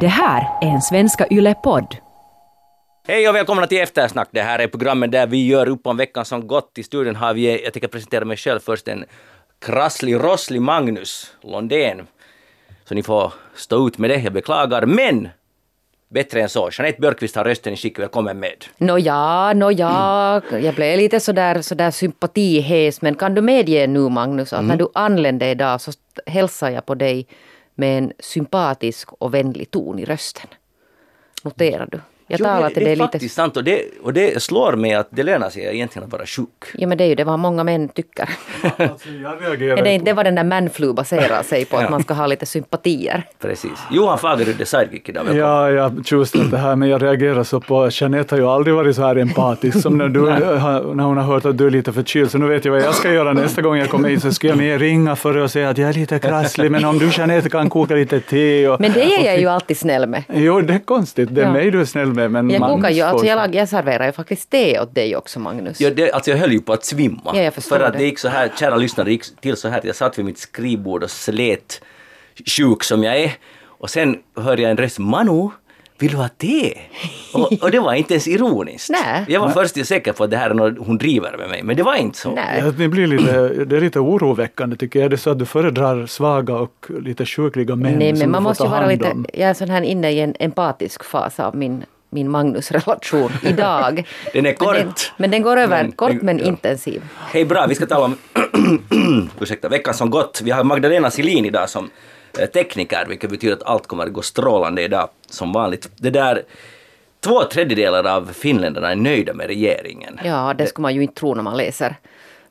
Det här är en Svenska Yle-podd. Hej och välkomna till Eftersnack. Det här är programmet där vi gör upp om veckan som gått. I studion har vi, jag tänker presentera mig själv först, en krasslig, rosslig Magnus Londén. Så ni får stå ut med det, jag beklagar. Men bättre än så. Jeanette Björkqvist har rösten i skick. Välkommen med. Nåja, nåja, jag blev lite sådär, sådär sympatihes. Men kan du medge nu Magnus att när du anlände idag så hälsar jag på dig med en sympatisk och vänlig ton i rösten. Noterar du? Jag Jo, talar det, till det är dig lite... faktiskt sant och det, och det slår mig att det lönar sig egentligen att vara sjuk. Ja men det är ju det vad många män tycker. Alltså, Är det på- inte det vad den där manflu baserar sig på? Ja. Att man ska ha lite sympatier. Precis. Johan Fagerud är sidekick idag. Välkommen. Ja, jag tjusnat det här, men jag reagerar så på Jeanette har ju aldrig varit så här empatisk som när, du, när hon har hört att du är lite förkyld. Så nu vet jag vad jag ska göra nästa gång jag kommer hit. Så ska jag med ringa för att säga att jag är lite krasslig, men om du Jeanette kan koka lite te. Och, Men det är jag ju alltid snäll med. Jo, det är konstigt. Det är Ja. mig du är snäll med, men Jag, kokar ju, alltså jag, lag- jag serverar ju faktiskt te åt dig också Magnus. Ja, det, alltså jag höll ju på att svimma. Ja, jag förstår för att det. det gick så här, kära lyssnare, gick till så här att jag satt vid mitt skrivbord och slet, sjuk som jag är. Och sen hörde jag en röst, Manu, vill du ha te? Och, och det var inte ens ironiskt. Nej. Jag var först säker på att det här är något hon driver med mig, men det var inte så. Nej. Ja, det, blir lite, det är lite oroväckande tycker jag. Är det så att du föredrar svaga och lite sjukliga män Nej, som men man du får måste ta vara hand lite... om? Jag är sån här inne i en empatisk fas av min, min Magnus-relation idag. Den är Men kort. den, men den går över, Men- kort men ja. intensiv. Hej bra, vi ska tala om ursäkta, veckan som gått. Vi har Magdalena Silin idag som eh, tekniker, vilket betyder att allt kommer att gå strålande idag som vanligt. Det där, två tredjedelar av finländarna är nöjda med regeringen. Ja, det skulle man ju inte tro när man läser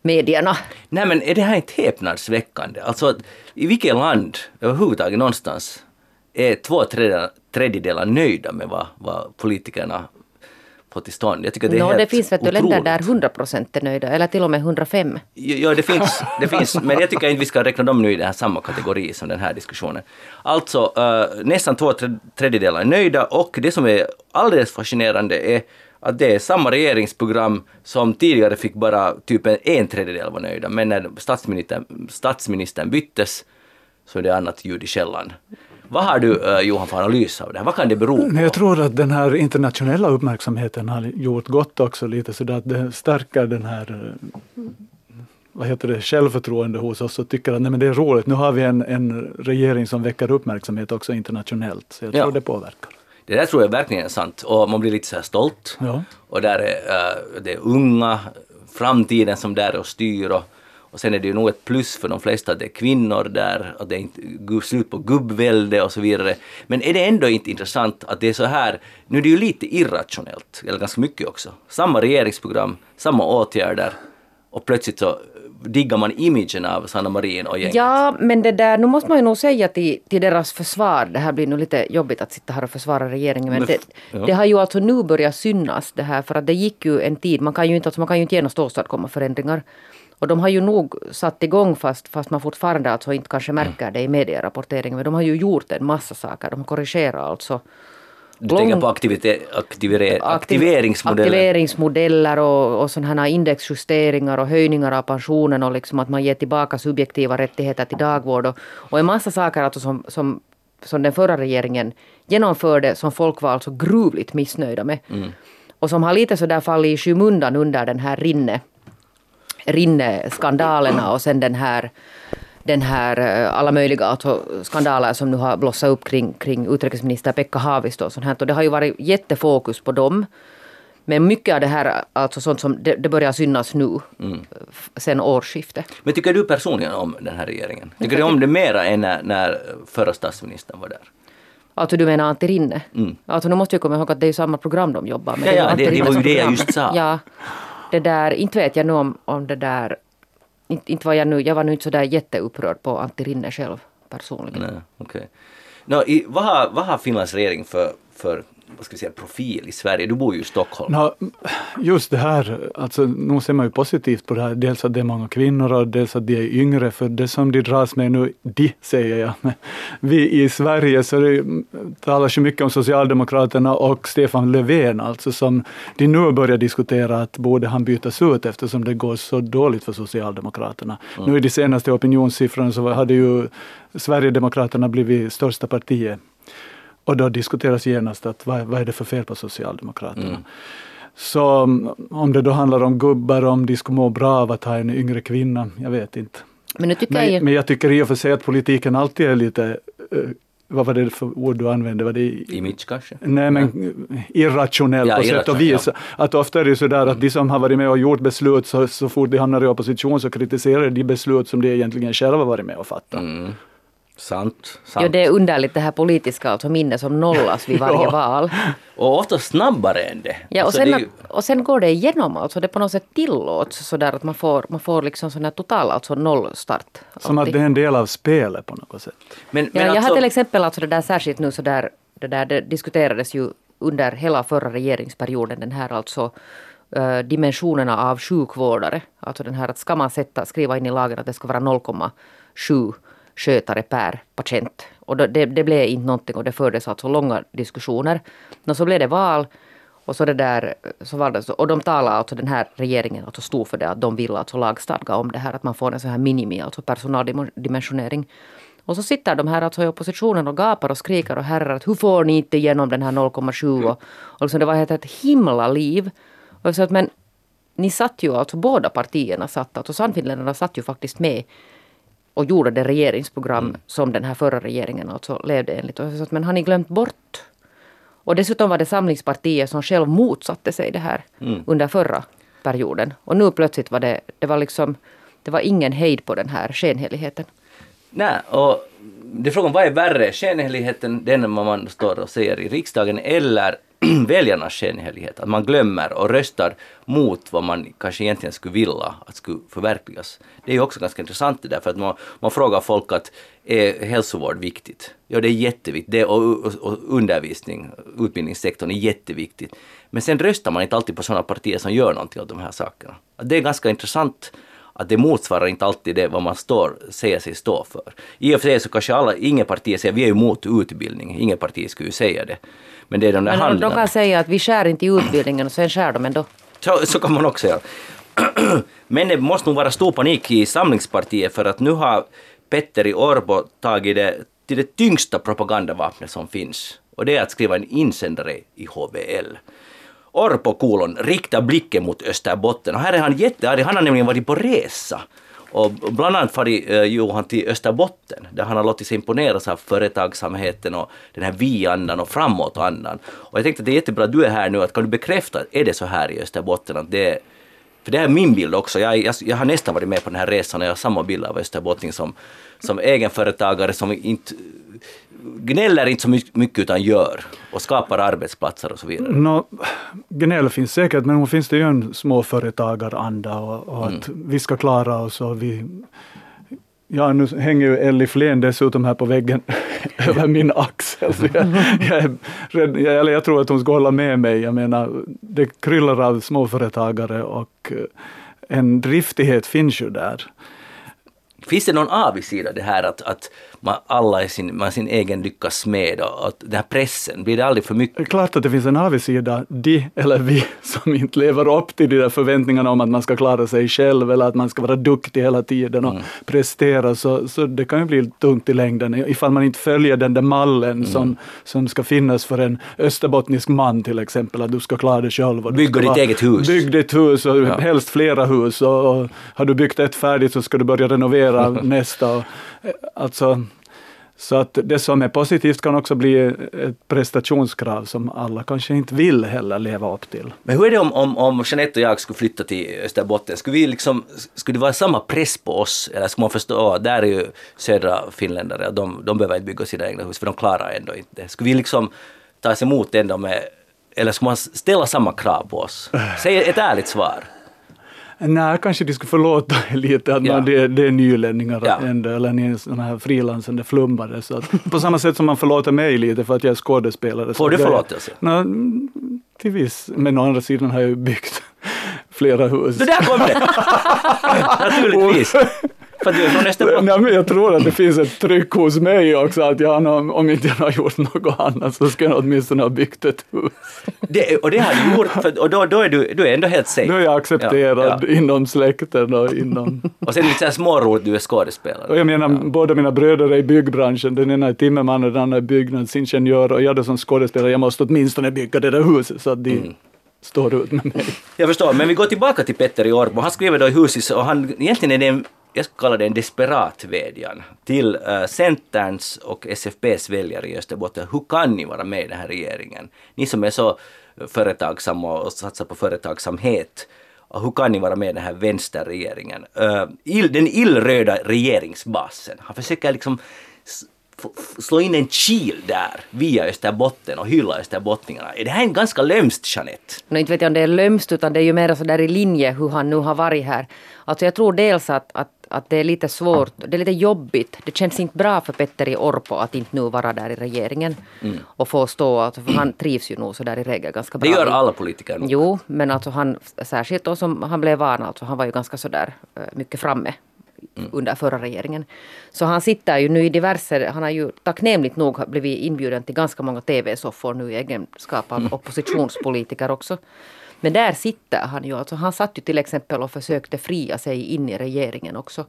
medierna. Nej men är det här inte häpnadsväckande? Alltså, i vilket land överhuvudtaget någonstans är två tredjedelar, tredjedelar nöjda med vad, vad politikerna får till stånd? Jag tycker det är Nå, helt det finns vet du, länder där 100 procent är nöjda, eller till och med 105. Ja, det finns, det finns, men jag tycker inte vi ska räkna dem nu i den här samma kategori som den här diskussionen. Alltså, eh, nästan två tre- tredjedelar är nöjda och det som är alldeles fascinerande är att det är samma regeringsprogram som tidigare fick bara typ en, en tredjedel vara nöjda, men när statsministern, statsministern byttes så är det annat ljud i skällan. Vad har du, eh, Johan, för analys av det här? Vad kan det bero på? Jag tror att den här internationella uppmärksamheten har gjort gott också lite så att det stärker den här eh, vad heter det, självförtroende hos oss och tycker att nej, men det är roligt. Nu har vi en, en regering som väcker uppmärksamhet också internationellt. Så jag Ja. tror det påverkar. Det där tror jag verkligen är sant och man blir lite så här stolt. Ja. Och där är eh, det är unga, framtiden som där och styr och, och sen är det ju nog ett plus för de flesta att det är kvinnor där, att det är inte slut på gubbvälde och så vidare. Men är det ändå inte intressant att det är så här, nu är det ju lite irrationellt, eller ganska mycket också. Samma regeringsprogram, samma åtgärder och plötsligt så diggar man imagen av Sanna Marin och gänget. Ja, men det där, nu måste man ju nog säga till, till deras försvar, det här blir nog lite jobbigt att sitta här och försvara regeringen, men Men det, ja. det har ju alltså nu börjat synas det här, för att det gick ju en tid, man kan ju inte, alltså man kan ju inte genast åstadkomma förändringar. Och de har ju nog satt igång fast, fast man fortfarande alltså inte kanske märker det i medierapporteringen, men de har ju gjort en massa saker, de har korrigerat alltså Du tänker lång- på aktivite, aktivere, Aktiv- aktiveringsmodeller. Aktiveringsmodeller och, och sådana här indexjusteringar och höjningar av pensionen och liksom att man ger tillbaka subjektiva rättigheter till dagvård och, och en massa saker alltså som, som, som den förra regeringen genomförde som folk var alltså gruvligt missnöjda med. Och som har lite sådär fallit i skymundan under den här rinne, rinneskandalerna och sen den här den här eh, alla möjliga alltså, skandaler som nu har blossat upp kring, kring utrikesminister Pekka Haavisto och sånt här. Och det har ju varit jättefokus på dem. Men mycket av det här, alltså sånt som det, det börjar synas nu, f- sen årsskiftet. Men tycker du personligen om den här regeringen? Tycker du om det mera än när, när förra statsministern var där? Alltså du menar Antti Rinne? Alltså nu måste jag komma ihåg att det är samma program de jobbar med. Ja, ja, det- det Rinne var ju det jag just sa. Ja, det där, inte vet jag nu om, om det där, inte, inte var jag nu, jag var nu inte så där jätteupprörd på Antti Rinne själv personligen. Nej, okay. Nå, i, vad, har, vad har Finlands regering för, för vad ska vi säga, profil i Sverige? Du bor ju i Stockholm. Nå, just det här, alltså, nu ser man ju positivt på det här. Dels att det är många kvinnor och dels att de är yngre. För det som de dras med nu, de säger jag, men vi i Sverige, så det talas ju mycket om Socialdemokraterna och Stefan Löfven, alltså som de nu börjar diskutera att borde han bytas ut eftersom det går så dåligt för Socialdemokraterna. Nu i de senaste opinionssiffrorna så hade ju Sverigedemokraterna blivit största partiet. Och då diskuteras genast att vad, vad är det för fel på Socialdemokraterna? Så mm, om det då handlar om gubbar, om de skulle må bra av att ha en yngre kvinna, jag vet inte. Men tycker jag ju... Men, men jag tycker i och för sig att politiken alltid är lite, eh, vad var det för ord du använde? Var det i, Image kanske? Nej men irrationell Ja, på sätt och irrationell, vis. Att ofta är det ju sådär att de som har varit med och gjort beslut så, så fort de hamnar i opposition så kritiserar de beslut som de egentligen själva varit med och fattat. Mm. Sant. sant. Ja, det är underligt det här politiska alltså minne som nollas vid varje Ja. val. Och ofta snabbare än det. Ja, och, Alltså, sen, det ju- och sen går det igenom, alltså det på något sätt tillåts sådär att man får, man får liksom sån här total alltså nollstart. Som att det är en del av spelet på något sätt. men, Ja, men jag alltså, har till exempel alltså det där särskilt nu så där, det där det diskuterades ju under hela förra regeringsperioden den här alltså eh, dimensionerna av sjukvårdare. Alltså den här att ska man sätta, skriva in i lagen att det ska vara 0,7 skötare per patient. Och det, det blev inte någonting och det fördes alltså långa diskussioner. Och så blev det val och så det där, så var det så, och de talade alltså den här regeringen alltså stod för det att de vill alltså lagstadga om det här att man får en sån här minimi, alltså personaldimensionering. Och så sitter de här alltså i oppositionen och gapar och skriker och herrar att hur får ni inte igenom den här 0,7 och, och liksom det var ett, ett himla liv. Och sa att men ni satt ju alltså, båda partierna satt, alltså Sannfinländarna satt ju faktiskt med och gjorde det regeringsprogram som den här förra regeringen alltså levde enligt. Men har ni glömt bort? Och dessutom var det Samlingspartiet som själv motsatte sig det här under förra perioden. Och nu plötsligt var det, det var liksom, det var ingen hejd på den här skenheligheten. Nej, och det är frågan vad är värre, skenheligheten, den man står och säger i riksdagen, eller väljarnas skenhelighet, att man glömmer och röstar mot vad man kanske egentligen skulle vilja att skulle förverkligas. Det är ju också ganska intressant det där, för att man, man frågar folk att är hälsovård viktigt? Ja, det är jätteviktigt. Det, och, och, och undervisning, utbildningssektorn är jätteviktigt. Men sen röstar man inte alltid på sådana partier som gör någonting åt de här sakerna. Det är ganska intressant att det motsvarar inte alltid det vad man står, säger sig stå för. I och för sig så kanske alla, ingen parti säger vi är emot utbildning, ingen parti skulle ju säga det. Men det är de där Men de, kan säga att vi skär inte i utbildningen och sen skär de ändå. Så, så kan man också göra. Men det måste nog vara stor panik i Samlingspartiet för att nu har Petter i Orbo tagit det till det tyngsta propagandavapnet som finns. Och det är att skriva en insändare i HBL. Orpo kolon rikta blicken mot Österbotten. Och här är han jättearg, han har nämligen varit på resa. Och bland annat farit eh, Johan till Österbotten där han har låtit sig imponeras av företagsamheten och den här vi-andan och framåt-andan. Och jag tänkte att det är jättebra att du är här nu, att kan du bekräfta, är det så här i Österbotten att det är för det är min bild också. Jag, jag, jag har nästan varit med på den här resan och jag har samma bild av Österbottning som, som egenföretagare som inte gnäller inte så mycket utan gör och skapar arbetsplatser och så vidare. Nå, gnäll finns säkert, men nog finns det ju en småföretagaranda och, och att vi ska klara oss och vi Ja, nu hänger ju Elli Flen dessutom här på väggen över min axel. Jag, jag, är rädd, jag, eller jag tror att hon ska hålla med mig. Jag menar, det kryllar av småföretagare och eh, en driftighet finns ju där. Finns det någon avigsida det här att, att man alla är sin, man sin egen lyckas med och att den här pressen, blir det aldrig för Det är mycket? klart att det finns en avigsida, de eller vi, som inte lever upp till de där förväntningarna om att man ska klara sig själv eller att man ska vara duktig hela tiden och prestera. Så, så det kan ju bli tungt i längden ifall man inte följer den där mallen som, som ska finnas för en österbottnisk man till exempel, att du ska klara dig själv. och Bygga ditt vara- eget hus. Bygg ditt hus och Ja. helst flera hus. Och, och har du byggt ett färdigt så ska du börja renovera nästa. Och, eh, alltså, så att det som är positivt kan också bli ett prestationskrav som alla kanske inte vill heller leva upp till. Men hur är det om, om, om Jeanette och jag skulle flytta till Österbotten? Skulle, vi liksom, skulle det vara samma press på oss? Eller skulle man förstå att där är ju södra finländare, de, de behöver inte bygga sina egna hus för de klarar ändå inte. Skulle vi liksom ta oss emot ändå med, eller skulle man ställa samma krav på oss? Säg ett ärligt svar. Nej, kanske de skulle förlåta lite att Ja. man, det, det är nylänningar Ja. ändå, eller ni är sådana här frilansande flummare. Så att, på samma sätt som man förlåter mig lite för att jag är skådespelare. Får så du det- förlåtelse? Nå, mm, till viss, men å andra sidan har jag byggt flera hus. Så där kom det! Naturligtvis. För du är från Österbotten. Nej, men jag tror att det finns ett tryck hos mig också, att jag, om inte jag har gjort något annat så ska jag åtminstone ha byggt ett hus. Det, och det har du gjort, för, och då, då är du, du är ändå helt safe. Nu är jag accepterad Ja, ja. inom släkten och inom... Och sen lite småroligt, du är skådespelare. Och jag menar, båda mina bröder är i byggbranschen. Den ena är timmerman och den andra är byggnadsingenjör. Och jag då som skådespelare, jag måste åtminstone bygga det där huset så att de Mm står ut med mig. Jag förstår, men vi går tillbaka till Petter i Orbo. Han skriver då i Husis och han, egentligen är det en, jag skulle kalla det en desperat vädjan till uh, Centerns och SFPs väljare i Österbotten. Hur kan ni vara med i den här regeringen? Ni som är så företagsamma och satsar på företagsamhet. Och hur kan ni vara med i den här vänsterregeringen? Uh, ill, den illröda regeringsbasen. Han försöker liksom slå in en kil där via Österbotten och hylla österbottningarna. Är det här en ganska lömskt, Jeanette? No, inte vet jag om det är lömskt utan det är ju mer så där i linje hur han nu har varit här. Alltså jag tror dels att, att, att det är lite svårt, det är lite jobbigt. Det känns inte bra för Petter i Orpo att inte nu vara där i regeringen. Och få stå, alltså, för han trivs ju nog så där i regel ganska Det bra. gör alla politiker. nog. Jo, men alltså han, särskilt då som han blev van, alltså han var ju ganska sådär eh, mycket framme under förra regeringen. Så han sitter ju nu i diverse, han har ju tacknämligt nog blivit inbjuden till ganska många TV-soffor nu i egenskap av oppositionspolitiker också. Men där sitter han ju, alltså han satt ju till exempel och försökte fria sig in i regeringen också.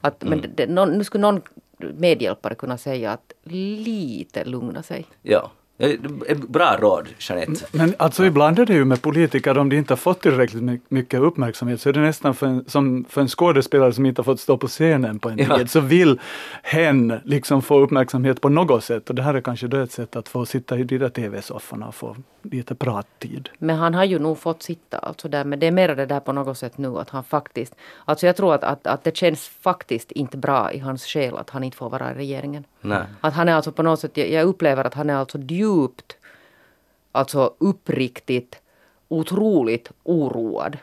Att, Men det, det, någon, nu skulle någon medhjälpare kunna säga att lite lugna sig. Ja. Ett Bra råd, Jeanette. Men alltså ibland är det ju med politiker, om de inte har fått tillräckligt my- mycket uppmärksamhet, så är det nästan för en, som för en skådespelare som inte har fått stå på scenen på en Ja. tid, så vill hen liksom få uppmärksamhet på något sätt. Och det här är kanske då ett sätt att få sitta i de där tv-sofforna och få lite prattid. Men han har ju nog fått sitta alltså där. Men det är mer det där på något sätt nu att han faktiskt... Alltså jag tror att, att, att det känns faktiskt inte bra i hans själ att han inte får vara i regeringen. Nej. Att han är alltså på något sätt, jag, upplever att han är alltså djupt, alltså uppriktigt, otroligt oroad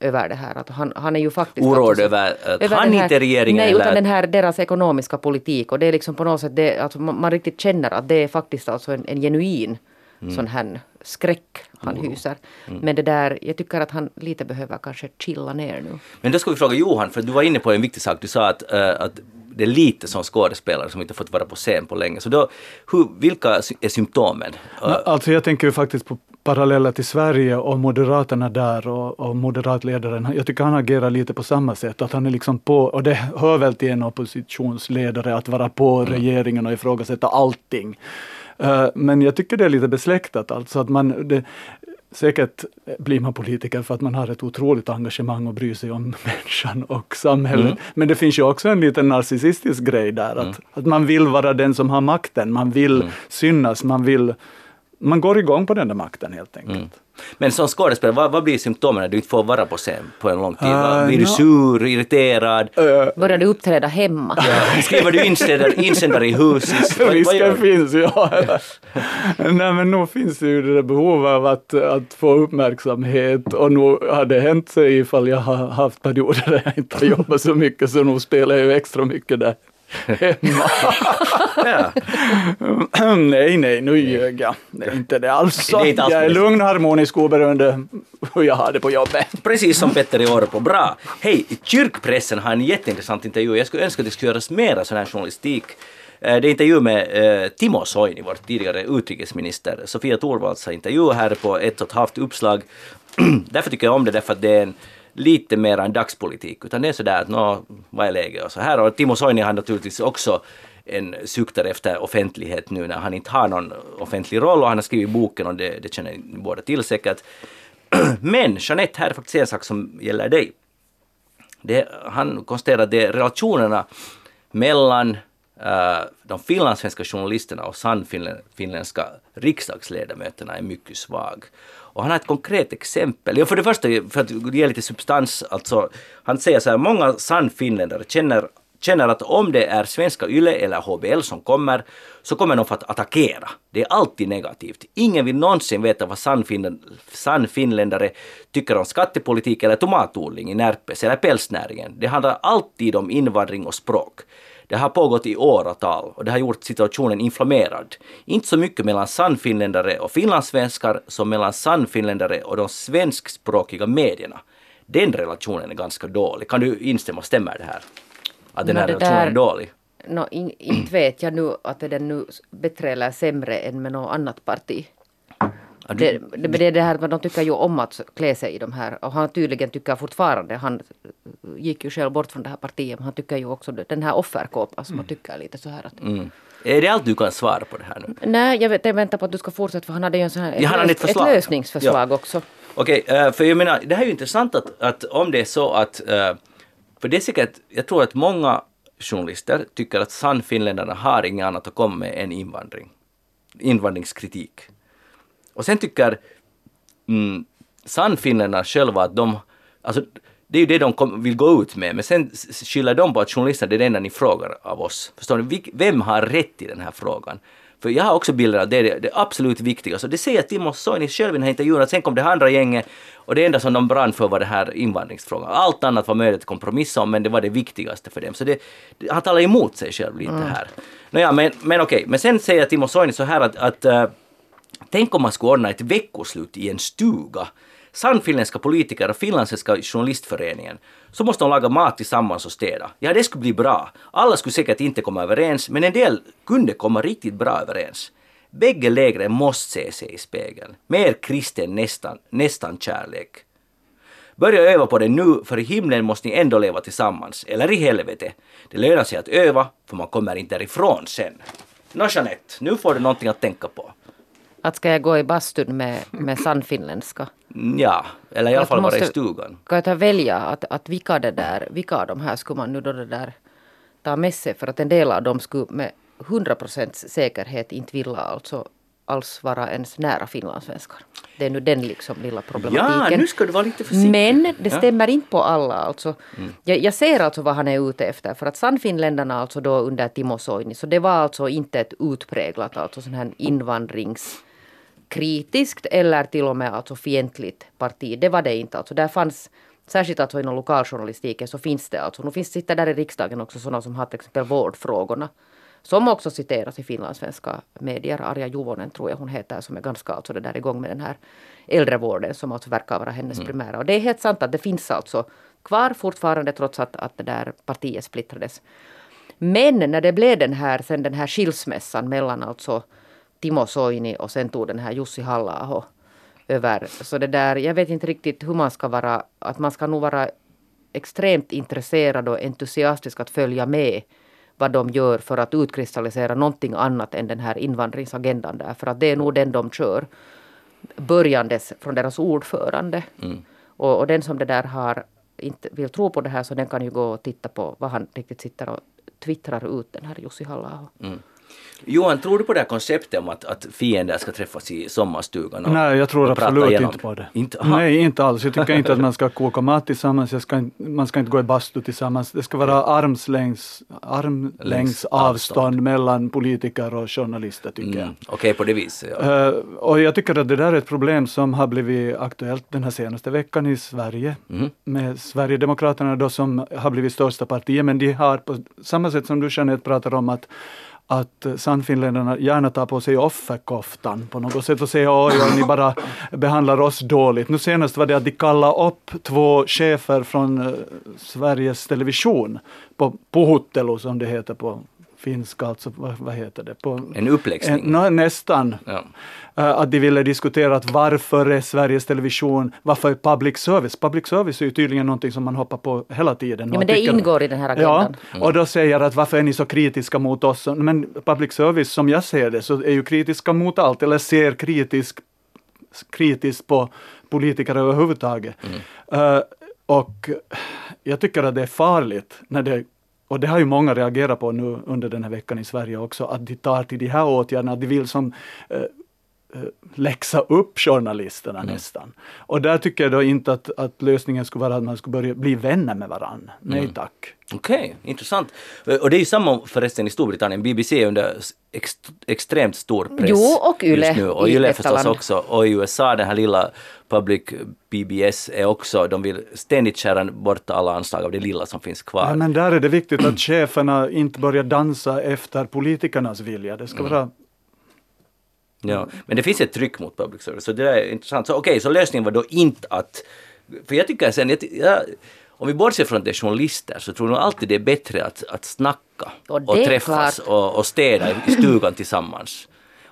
över det här. Att han, han är ju faktiskt... Oroad alltså- över att över han den här- inte är regeringen Nej, eller- utan den här deras ekonomiska politik. Och det är liksom på något sätt, det, alltså man, man riktigt känner att det är faktiskt alltså en, en genuin Mm. sån här skräck han hyser. Men det där, jag tycker att han lite behöver kanske chilla ner nu. Men då ska vi fråga Johan, för du var inne på en viktig sak. Du sa att, eh, att det är lite som skådespelare som inte fått vara på scen på länge. Så då, hur, vilka är symptomen? Eh, Alltså jag tänker ju faktiskt på paralleller till Sverige och Moderaterna där och, och moderatledaren. Jag tycker han agerar lite på samma sätt, att han är liksom på, och det hör väl till en oppositionsledare att vara på regeringen och ifrågasätta allting. Eh, men jag tycker det är lite besläktat, alltså att man det, Säkert blir man politiker för att man har ett otroligt engagemang och bryr sig om människan och samhället. Men det finns ju också en liten narcissistisk grej där, att, att man vill vara den som har makten, man vill synas, man vill man går igång på den där makten helt enkelt. Men som skådespelare, vad, vad blir symptomen när du inte får vara på scen på en lång tid? Eh, blir du nå- sur, irriterad? Börjar du uppträda hemma? Skriver du insändare, insändare i huset? Risken du? finns, ja. Nej men nog finns det ju det där behovet av att, att få uppmärksamhet och nog har det hänt sig ifall jag har haft perioder där jag inte har jobbat så mycket så nog spelar jag ju extra mycket där. Ja. nej, nej, nu ljög jag. Det är inte det alls. Det är inte alls jag är lugn, harmonisk, oberoende hur jag har det på jobbet. Precis som Petter i Orpo. Bra! Hej, kyrkpressen har en jätteintressant intervju. Jag skulle önska att det skulle göras mera sån här journalistik. Eh, Det är intervju med eh, Timo Soini, vår tidigare utrikesminister. Sofia Thorvalds har intervju här på ett och ett halvt uppslag. därför tycker jag om det, därför att det är en lite mer en dagspolitik. Utan det är sådär att nå, vad är läget och så här. Och Timo Soini har naturligtvis också en suktar efter offentlighet nu när han inte har någon offentlig roll och han har skrivit boken och det, det känner ni båda till säkert. Men Jeanette, här är faktiskt en sak som gäller dig. Det, han konstaterar att det är relationerna mellan uh, de finlandssvenska journalisterna och sannfinländska riksdagsledamöterna är mycket svag. Och han har ett konkret exempel. Ja, för det första, för att ge lite substans, alltså, han säger så här, många sannfinländare känner känner att om det är svenska YLE eller HBL som kommer, så kommer de för att attackera. Det är alltid negativt. Ingen vill någonsin veta vad sannfinländ- sannfinländare tycker om skattepolitik eller tomatodling i Närpes eller pälsnäringen. Det handlar alltid om invandring och språk. Det har pågått i åratal och det har gjort situationen inflammerad. Inte så mycket mellan sannfinländare och finlandssvenskar som mellan sannfinländare och de svenskspråkiga medierna. Den relationen är ganska dålig. Kan du instämma, stämmer det här? Att den här relationen där- är dålig? Nå, in, inte vet jag nu att den nu bättre eller sämre än med något annat parti. Ja, Det, det, är det här, att de tycker ju om att klä sig i de här. Och han tydligen tycker fortfarande, han gick ju själv bort från det här partiet, men han tycker ju också den här offerkåpan som han tycker lite så här att... mm. Är det allt du kan svara på det här nu? Nej, jag, vet, jag väntar på att du ska fortsätta för han hade ju en sån här, Ja, ett förslag. lösningsförslag också. Okej, eh, för jag menar, det här är ju intressant att, att om det är så att, eh, för det är säkert, jag tror att många journalister tycker att Sannfinländarna har inget annat att komma med än invandring. Invandringskritik. Och sen tycker mm, Sannfinländarna själva att de, alltså det är ju det de kom, vill gå ut med, men sen skyller de på att journalister det är det enda ni frågar av oss. Förstår ni? Vem har rätt i den här frågan? För jag har också bilder av det, det, det absolut viktigaste. Det säger Timo Soini själv i den här intervjun, att sen kom det här andra gänget och det enda som de brann för var det här invandringsfrågan. Allt annat var möjligt att kompromissa om, men det var det viktigaste för dem. Så det, det, han talar emot sig själv lite här. Nåja, men, men okej, men sen säger Timo Soini så här att, att eh, Tänk om man skulle ordna ett veckoslut i en stuga. Sannfinländska politiker och finländska journalistföreningen. Så måste de laga mat tillsammans och städa. Ja, det skulle bli bra. Alla skulle säkert inte komma överens, men en del kunde komma riktigt bra överens. Bägge lägren måste se sig i spegeln. Mer kristen nästan, nästan kärlek. Börja öva på det nu, för i himlen måste ni ändå leva tillsammans. Eller i helvete. Det lönar sig att öva, för man kommer inte därifrån sen. Nå Jeanette, nu får du någonting att tänka på. Att ska jag gå i bastun med, med sannfinländska? Mm, Ja, eller i alla fall vara i stugan. Kan jag ta välja att, att vilka, det där, vilka av de här skulle man nu då det där ta med sig? För att en del av dem skulle med 100 procents säkerhet inte vilja alltså alls vara ens nära finlandssvenskar. Det är nu den liksom lilla Ja, problematiken. nu ska du vara lite försiktig. Men det Ja. Mm. stämmer inte på alla. Alltså. Jag, jag ser alltså vad han är ute efter. För att Sannfinländarna alltså då under Timo Soini, så det var alltså inte ett utpräglat alltså sån här invandringskritiskt eller till och med alltså fientligt parti. Det var det inte. Alltså. Där fanns, särskilt alltså inom lokaljournalistiken så finns det alltså, nu finns sitter där i riksdagen också sådana som har till exempel vårdfrågorna. Som också citeras i finlandssvenska medier. Arja Juvonen tror jag hon heter som är ganska alltså det där igång med den här äldrevården som alltså verkar vara hennes primära. Och det är helt sant att det finns alltså kvar fortfarande trots att, att det där partiet splittrades. Men när det blev den här, sen den här skilsmässan mellan alltså Timo Soini och sen tog den här Jussi halla över. Så det där, jag vet inte riktigt hur man ska vara, att man ska nog vara extremt intresserad och entusiastisk att följa med vad de gör för att utkristallisera någonting annat än den här invandringsagendan där. För att det är nog den de kör. Börjandes från deras ordförande. Och, och den som det där har inte vill tro på det här så den kan ju gå och titta på vad han riktigt sitter och twittrar ut den här Jussi halla Johan, tror du på det här konceptet om att, att fiender ska träffas i sommarstugan? Och, Nej, jag tror absolut igenom? inte på det. Inte, aha. Nej, inte alls. Jag tycker inte att man ska koka mat tillsammans. Jag ska, man ska inte gå i bastu tillsammans. Det ska vara armslängds, armlängds avstånd, avstånd. mellan politiker och journalister, tycker Mm, Okej, på det viset. Ja. jag. Eh, och jag tycker att det där är ett problem som har blivit aktuellt den här senaste veckan i Sverige. Mhm. Med Sverigedemokraterna då som har blivit största partiet, men de har på samma sätt som du Jeanette pratar om att att eh, Sannfinländarna gärna tar på sig offerkoftan på något sätt och säger oj, oj, ni bara behandlar oss dåligt. Nu senast var det att de kallade upp två chefer från eh, Sveriges Television på Puhuttelu som det heter på finska, alltså vad, vad heter det? På, En uppläxning. en, nå, nästan. Ja. Eh, att de ville diskutera att varför är Sveriges Television, varför är public service? Public service är ju tydligen någonting som man hoppar på hela tiden. Ja, men det tycker- ingår i den här agendan. Ja, och då säger att varför är ni så kritiska mot oss? Men public service, som jag ser det, så är ju kritiska mot allt, eller ser kritisk, kritiskt på politiker överhuvudtaget. Eh, och jag tycker att det är farligt när det och det har ju många reagerat på nu under den här veckan i Sverige också, att de tar till de här åtgärderna, att de vill som eh, eh, läxa upp journalisterna nästan. Och där tycker jag då inte att, att lösningen skulle vara att man skulle börja bli vänner med varandra. Nej tack. Okej, intressant. Och det är ju samma förresten i Storbritannien. BBC är under ex, extremt stor press Jo, och Yle just nu. Och Yle förstås också. Och i USA, den här lilla public BBS är också, de vill ständigt skära bort alla anslag av det lilla som finns kvar. Ja, men där är det viktigt att cheferna inte börjar dansa efter politikernas vilja. Det ska vara Ja, men det finns ett tryck mot public service, så det där är intressant. Så okej, så lösningen var då inte att... För jag tycker sen, jag, jag, om vi bortser från att det är journalister så tror jag alltid det är bättre att, att snacka Och och träffas och, och städa i stugan tillsammans.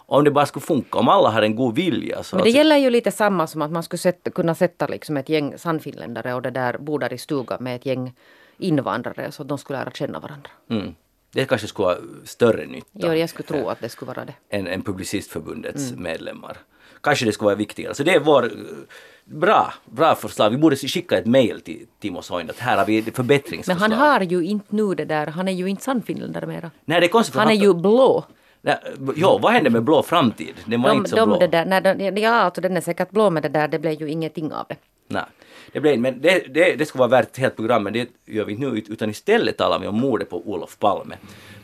Om det bara skulle funka, om alla har en god vilja. Så Men det gäller ju lite samma som att man skulle sätta, kunna sätta liksom ett gäng sannfinländare och det där bor där i stugan med ett gäng invandrare så att de skulle lära känna varandra. mm, det kanske skulle vara större nytta. Ja, jag skulle tro att det skulle vara det. än, än Publicistförbundets Mm. medlemmar. Kanske det skulle vara viktigare. Så det är vår eh, bra, bra förslag. Vi borde skicka ett mejl till Timo Soini att här har vi ett Men förbättringsförslag. han har ju inte nu det där, han är ju inte sannfinländare mera. Nej, det är konstigt för Han är ju blå. Jo, vad hände med Blå framtid? Den var De, inte så de, blå. det där, nej, de, ja, alltså den är säkert blå men det där, det blev ju ingenting av det. Nej, det blev men det, det, det skulle vara värt ett helt program, men det gör vi inte nu, utan istället talar vi om mordet på Olof Palme.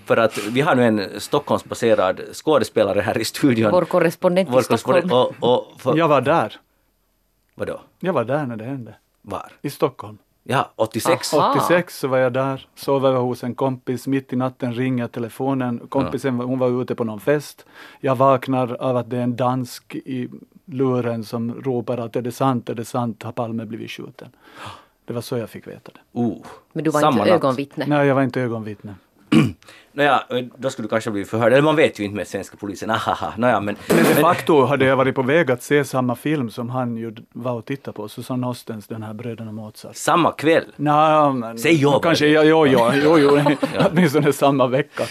För att vi har nu en Stockholmsbaserad skådespelare här i studion. Vår korrespondent i Vår korrespondent. Stockholm. Och, och, för, Jag var där. Vadå? Jag var där när det hände. Var? I Stockholm. Ja, 86. Aha. 86 så var jag där, sov över hos en kompis, mitt i natten ringer telefonen. Kompisen hon var ute på någon fest. Jag vaknar av att det är en dansk i luren som ropar att är det sant, är det sant, har Palme blivit skjuten. Det var så jag fick veta det. Uh, Men du var samma inte natt. ögonvittne. Nej, jag var inte ögonvittne. Nåja, då skulle du kanske bli förhörd. Eller man vet ju inte med svenska polisen. Ahaha, nåja, men... Men de facto hade jag varit på väg att se samma film som han ju var och tittade på, Susanne Ostens, den här Bröderna Mozart. Samma kväll. Nej, men... Säg ja. Kanske, ja, jo, jo, jo, jo, åtminstone samma vecka.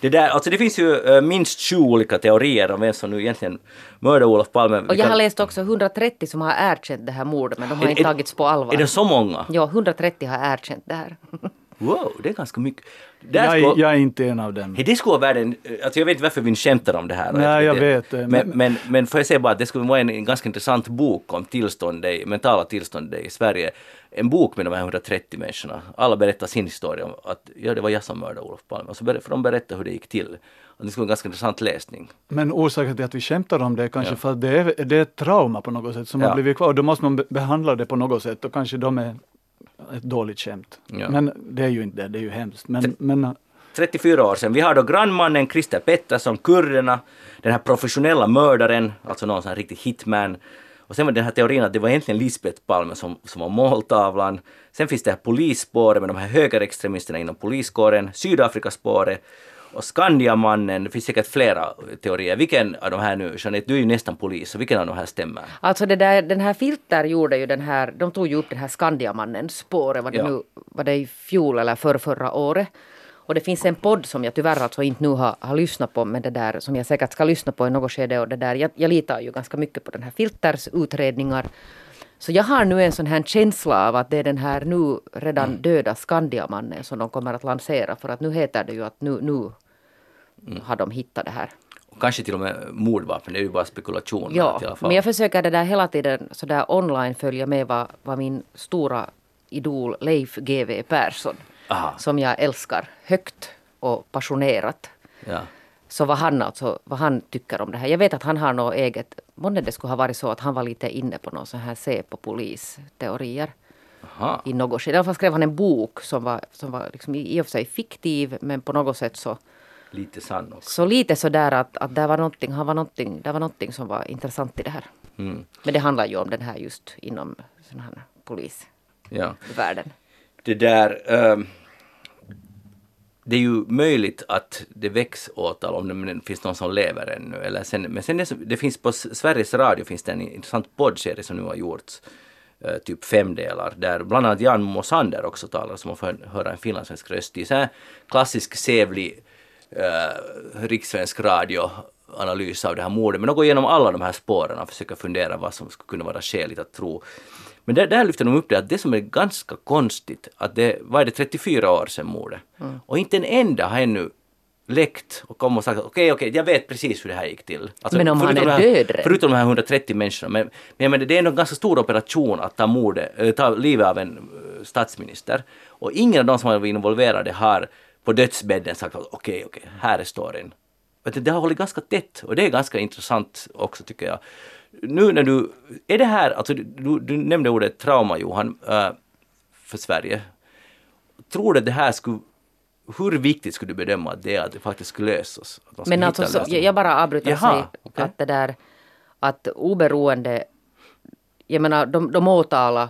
Det, där, alltså det finns ju eh, minst sju olika teorier om vem som nu egentligen mördade Olof Palme. Och jag kan- har läst också 130 som har erkänt det här mordet men de har Är- inte är- tagits på allvar. Är det så många? Ja, 130 har erkänt det här. Wow, det är ganska mycket. Där Jag, är- jag är inte en av dem. Hey, det skulle vara världen, alltså jag vet inte varför vi skämtar om det här. Nej, jag vet det, Men, men- men, men får jag säga bara att det skulle vara en, en ganska intressant bok om tillståndet, mentala tillståndet i Sverige. En bok med de här 130 människorna. Alla berättar sin historia om att ja, det var jag som mördade Olof Palme. Och så ber, för de berättar hur det gick till. Och det skulle vara en ganska intressant läsning. Men orsaken till att vi skämtar om det är kanske Ja. för att det är, det är ett trauma på något sätt som Ja. har blivit kvar. Och då måste man be- behandla det på något sätt och kanske de är ett dåligt skämt. Ja. Men det är ju inte det, det är ju hemskt. Men, men 34 år sedan. Vi har då grannmannen Christer Pettersson, kurderna, den här professionella mördaren, alltså någon sån här riktig hitman. Och sen var den här teorin att det var egentligen Lisbeth Palme som, som var måltavlan. Sen finns det här polisspåret med de här högerextremisterna inom poliskåren, Sydafrikaspåret och Skandiamannen. Det finns säkert flera teorier. Vilken av de här nu, Jeanette, du är ju nästan polis, så vilken av de här stämmer? Alltså det där, den här Filter gjorde ju den här, de tog ju upp den här Skandiamannens spåret, var det Ja. nu, var det i fjol eller för förra året. Och det finns en podd som jag tyvärr alltså inte nu har, har lyssnat på, men det där som jag säkert ska lyssna på i något skede och det där, jag, jag litar ju ganska mycket på den här Filters utredningar. Så jag har nu en sån här känsla av att det är den här nu redan döda Skandiamannen som de kommer att lansera för att nu heter det ju att nu, nu har de hittat det här. Och kanske till och med mordvapen, det är ju bara spekulation. Ja, men jag försöker det där hela tiden så där online följa med vad, vad min stora idol Leif GW Persson, Aha. som jag älskar högt och passionerat. Ja. Så vad han, alltså, vad han tycker om det här. Jag vet att han har något eget, månne det skulle ha varit så att han var lite inne på någon sån här Säpo-polisteorier. Aha. I något skede. I alla fall skrev han en bok som var, som var liksom i och för sig fiktiv men på något sätt så Lite sann också. så lite sådär att, att det var någonting, han var någonting, det var någonting som var intressant i det här. Mm. Men det handlar ju om den här just inom sån här polisvärlden. Ja. Det där... ehm, det är ju möjligt att det väcks åtal om det finns någon som lever ännu. Eller sen, men sen det, det finns på Sveriges Radio finns det en intressant poddserie som nu har gjorts. eh, typ fem delar där bland annat Jan Mosander också talar som man får höra en finlandssvensk röst i. Så här klassisk sävlig eh, rikssvensk radioanalys av det här mordet. Men de går igenom alla de här spåren och försöker fundera vad som skulle kunna vara skäligt att tro. Men där, där lyfter de upp det att det som är ganska konstigt, att det vad är det 34 år sedan mordet. Och inte en enda har ännu läckt och kommit och sagt okej, okej, jag vet precis hur det här gick till. Alltså, Men om han är här, död redan? Förutom de här 130 människorna. Men, men menar, det är en ganska stor operation att ta, mordet, äh, ta livet av en eh, statsminister. Och ingen av de som varit involverade har på dödsbädden sagt okej, okej, här är storyn. Du, Det har hållit ganska tätt och det är ganska intressant också tycker jag. Nu när du, är det här, alltså du, du, nämnde ordet trauma Johan, äh, för Sverige. Tror du att det här skulle, hur viktigt skulle du bedöma att det är att det faktiskt skulle lösas? Men alltså, så, jag, bara avbryter Jaha, säger okej. att det där att oberoende, jag menar de, de åtalar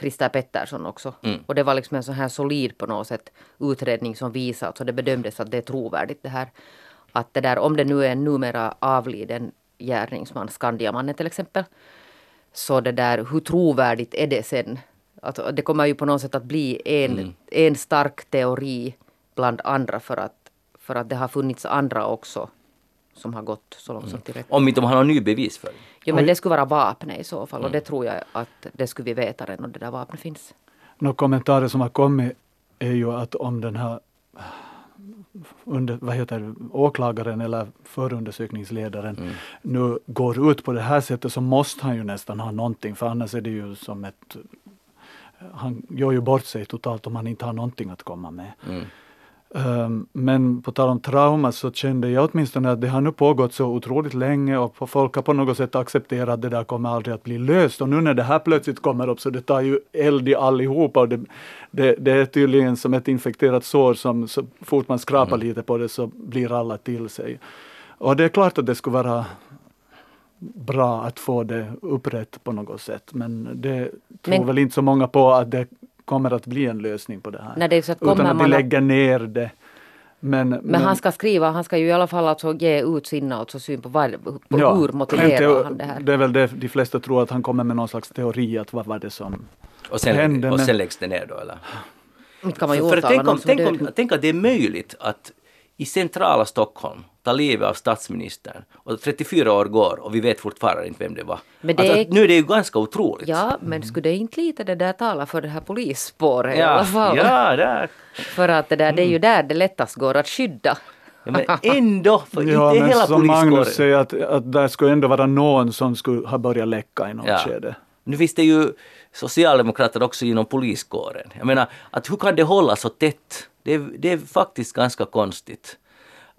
Christer Pettersson också. Mm. Och det var liksom en sån här solid på något sätt utredning som visade, alltså det bedömdes att det är trovärdigt det här. Att det där, om det nu är en numera avliden gärningsman, Skandiamannen till exempel, så det där, hur trovärdigt är det sen? Att det kommer ju på något sätt att bli en, Mm. en stark teori bland andra för att, för att det har funnits andra också som har gått så långt som till rätt. Om inte de har någon ny bevis för det. Jo men det skulle vara vapnet i så fall och Mm. det tror jag att det skulle vi veta redan om det där vapnet finns. Några kommentarer som har kommit är ju att om den här under, vad heter det, åklagaren eller förundersökningsledaren Mm. nu går ut på det här sättet så måste han ju nästan ha någonting för annars är det ju som ett han gör ju bort sig totalt om han inte har någonting att komma med. Mm. Um, men på tal om trauma så kände jag åtminstone att det har nu pågått så otroligt länge och på- folk har på något sätt accepterat att det där kommer aldrig att bli löst. Och nu när det här plötsligt kommer upp så det tar ju eld i allihopa och det, det, det är tydligen som ett infekterat sår som så fort man skrapar lite på det så blir alla till sig. Och det är klart att det skulle vara bra att få det upprätt på något sätt men det tror Men- väl inte så många på att det kommer att bli en lösning på det här. När det är så att Utan att vi lägger ner det. Men, Men han ska skriva, han ska ju i alla fall alltså ge ut sin alltså syn på, vad, på Ja, hur motiverar han det här. Det är väl det de flesta tror att han kommer med någon slags teori att vad var det som Och sen, hände. och men- sen läggs det ner då eller? Inte kan man ju För, för tänk, om, tänk, om, tänk att det är möjligt att i centrala Stockholm ta livet av statsministern och 34 år går och vi vet fortfarande inte vem det var. Men det alltså, är- nu är det ju ganska otroligt. Ja, men skulle det inte lite det där tala för det här polisspåret i ja, alla fall? ja där. För att det där, det är ju där det lättast går att skydda. Ja, men ändå, för Ja, inte men hela som Magnus säger att, att där skulle ändå vara någon som skulle ha börjat läcka i något Ja. skede. Nu finns det ju socialdemokrater också inom poliskåren. Jag menar, att hur kan det hålla så tätt? Det är, det är faktiskt ganska konstigt.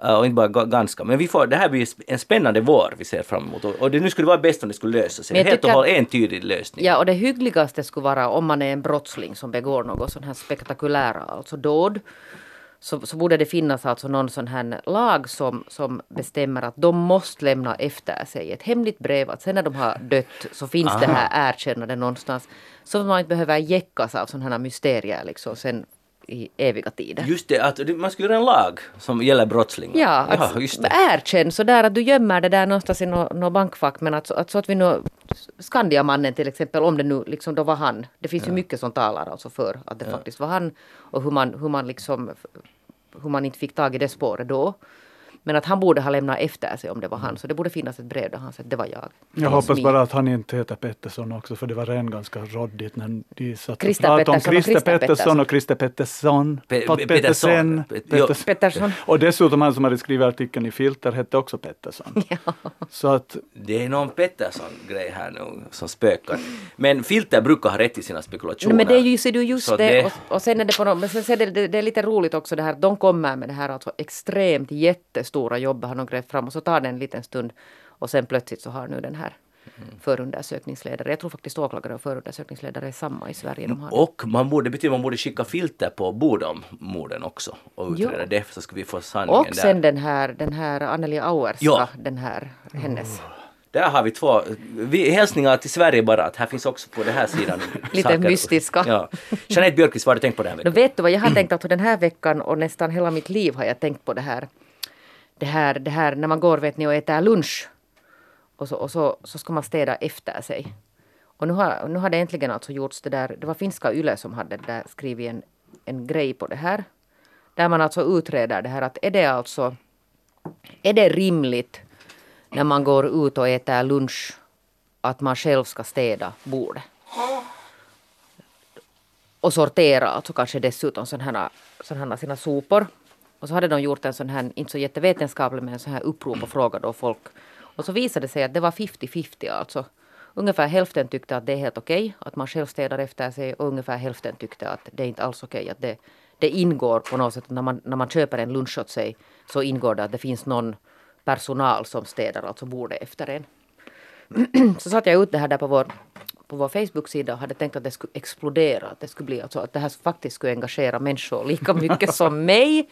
Uh, och inte bara ga- ganska, men vi får, det här blir en spännande vår vi ser fram emot. Och, och det nu skulle vara bäst om det skulle lösa sig. Helt och hållet entydig lösning. Ja, och det hyggligaste skulle vara om man är en brottsling som begår något sån här spektakulära alltså dåd. Så, så borde det finnas alltså någon sån här lag som, som bestämmer att de måste lämna efter sig ett hemligt brev. Att sen när de har dött så finns det här erkännande någonstans. Så man inte behöver jäckas av sådana här mysterier liksom sen i eviga tider. Just det, att man skulle göra en lag som gäller brottslingar. Ja, att ja just det. erkänn sådär att du gömmer det där någonstans i något nå bankfack men att, att så att vi nu Skandiamannen till exempel om det nu liksom då var han. Det finns ju mycket som talar alltså för att det faktiskt var han och hur man, hur man liksom hur man inte fick tag i det spåret då. Men att han borde ha lämnat efter sig om det var han. Så det borde finnas ett brev där han säger att det var jag. Jag hoppas Smid. bara att han inte heter Pettersson också för det var redan ganska råddigt när de satt och pratade om Christer Pettersson och Christer Pettersson. Pettersen. Pettersson. Petters- Pettersson. Och dessutom han som hade skrivit artikeln i Filter hette också Pettersson. Så att Det är någon Pettersson-grej här nu som spökar. Men Filter brukar ha rätt i sina spekulationer. Men det är ju, ser du just Så det. det- Och, och sen är det på något, men sen, sen är det, det är lite roligt också det här att de kommer med det här alltså extremt jättestora jobbet har de grävt fram och så tar det en liten stund och sen plötsligt så har nu den här Mm. förundersökningsledare, jag tror faktiskt åklagare och förundersökningsledare är samma i Sverige. De har det. Och man borde, betyder man borde skicka filter på Bodom-morden också och utreda Jo. det så ska vi få sanningen och sen där. den här, den här Anneli Auerska, Ja. den här hennes Där har vi två vi, hälsningar till Sverige bara att här finns också på den här sidan Lite saker. mystiska. Ja. Jeanette Björkqvist, vad har du tänkt på den här Då veckan? vet du vad jag har tänkt att den här veckan och nästan hela mitt liv har jag tänkt på det här. Det här, det här när man går vet ni och äter lunch. Och så, och så, så ska man städa efter sig. Och nu har, nu har det äntligen alltså gjorts det där. Det var finska Yle som hade där skrivit en, en grej på det här. Där man alltså utreder det här att är det alltså är det rimligt när man går ut och äter lunch att man själv ska städa bordet? och sortera, alltså kanske dessutom sådana sådana här sina sopor. Och så hade de gjort en sån här, inte så jättevetenskaplig, men en sån här upprop och frågade då folk. Och så visade det sig att det var 50-50 alltså. Ungefär hälften tyckte att det är helt okej att man själv städar efter sig och ungefär hälften tyckte att det är inte alls okej att det, det ingår på något sätt när man, när man köper en lunch åt sig så ingår det att det finns någon personal som städar alltså bordet efter en. så satte jag ut det här där på vår, på vår Facebook-sida och hade tänkt att det skulle explodera. Att det skulle bli alltså att det här faktiskt skulle engagera människor lika mycket som mig.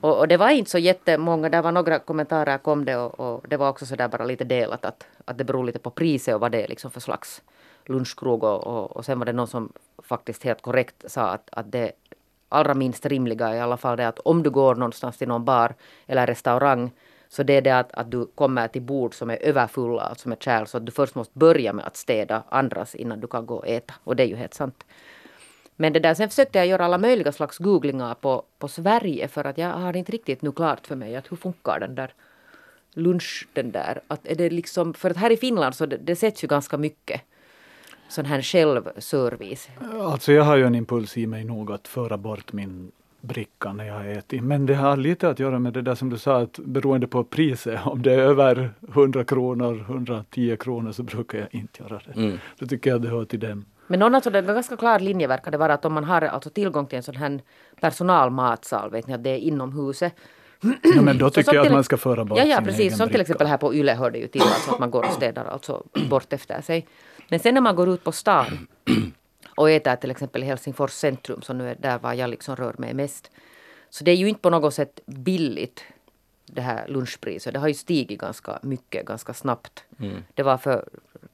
Och, och det var inte så jättemånga, det var några kommentarer kom det och, och det var också sådär bara lite delat att, att det beror lite på priset och vad det är liksom för slags lunchkrog och, och, och sen var det någon som faktiskt helt korrekt sa att, att det allra minst rimliga är i alla fall det att om du går någonstans till någon bar eller restaurang så det är det att, att du kommer till bord som är överfulla, alltså med kärl, så att du först måste börja med att städa andras innan du kan gå och äta. Och det är ju helt sant. Men det där, sen försökte jag göra alla möjliga slags googlingar på, på Sverige för att jag har inte riktigt nu klart för mig att hur funkar den där lunch, den där, att är det liksom, för att här i Finland så det, det sätts ju ganska mycket sån här självservice. Alltså jag har ju en impuls i mig nog att föra bort min bricka när jag ätit. Men det har lite att göra med det där som du sa, att beroende på priset, om det är över 100 kronor, 110 kronor så brukar jag inte göra det. Mm. Då tycker jag det hör till dem. Men någon alltså, det var ganska klar linje verkar det vara att om man har alltså tillgång till en sån här personalmatsal, vet ni att det är inom huset. Ja, men då Så tycker jag att man ska föra bort Ja, ja sin precis. egen Som till exempel här på Yle hör det ju till alltså att man går och städar alltså bort efter sig. Men sen när man går ut på stan och äter till exempel i Helsingfors centrum, som nu är där var jag liksom rör mig mest. Så det är ju inte på något sätt billigt det här lunchpriset. Det har ju stigit ganska mycket, ganska snabbt. Det var för,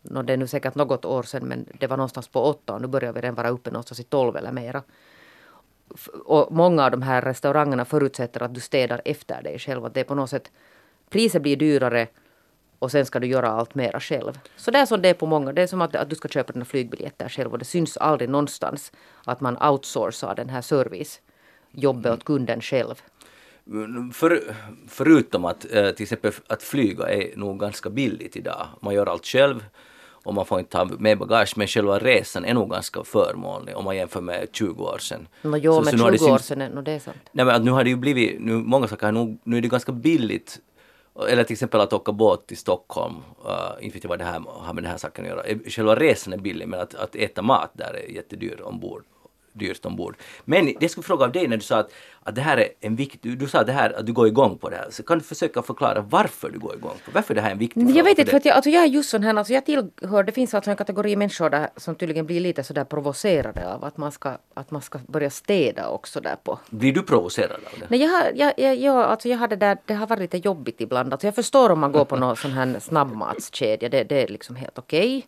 nå, det är nu säkert något år sedan, men det var någonstans på åtta och nu börjar vi redan vara uppe någonstans i tolv eller mera. Och många av de här restaurangerna förutsätter att du städar efter dig själv. Att det är på något sätt, priset blir dyrare och sen ska du göra allt mera själv. Så det är som det är på många. Det är som att, att du ska köpa dina flygbiljetter själv och det syns aldrig någonstans att man outsourcar den här servicejobbet åt kunden själv. För, förutom att eh, till exempel att flyga är nog ganska billigt idag. Man gör allt själv och man får inte ta med bagage men själva resan är nog ganska förmånlig om man jämför med 20 år sedan. Nå, jo, Så- men så nu har det 20 år sedan, är- nå, det är sant. Nej men nu har det ju blivit, nu, många saker har nog, nu är det ganska billigt. Eller till exempel att åka båt till Stockholm, uh, inte vet jag vad det här har med den här saken att göra. Själva resan är billig men att, att äta mat där är jättedyr ombord. Dyrt ombord. Men det skulle jag fråga av dig när du sa att, att det här är en viktig, du, sa det här, att du går igång på det här. Så kan du försöka förklara varför du går igång på Varför det här är en viktig fråga Jag vet inte, för att jag, alltså jag är just sån här, alltså jag tillhör, det finns alltså en kategori människor där, som tydligen blir lite sådär provocerade av att man ska, att man ska börja städa också där på. Blir du provocerad av det? Nej, jag har, jag, jag, jag, alltså jag har det där, det har varit lite jobbigt ibland. Alltså jag förstår om man går på någon sån här snabbmatskedja, det, det är liksom helt okej.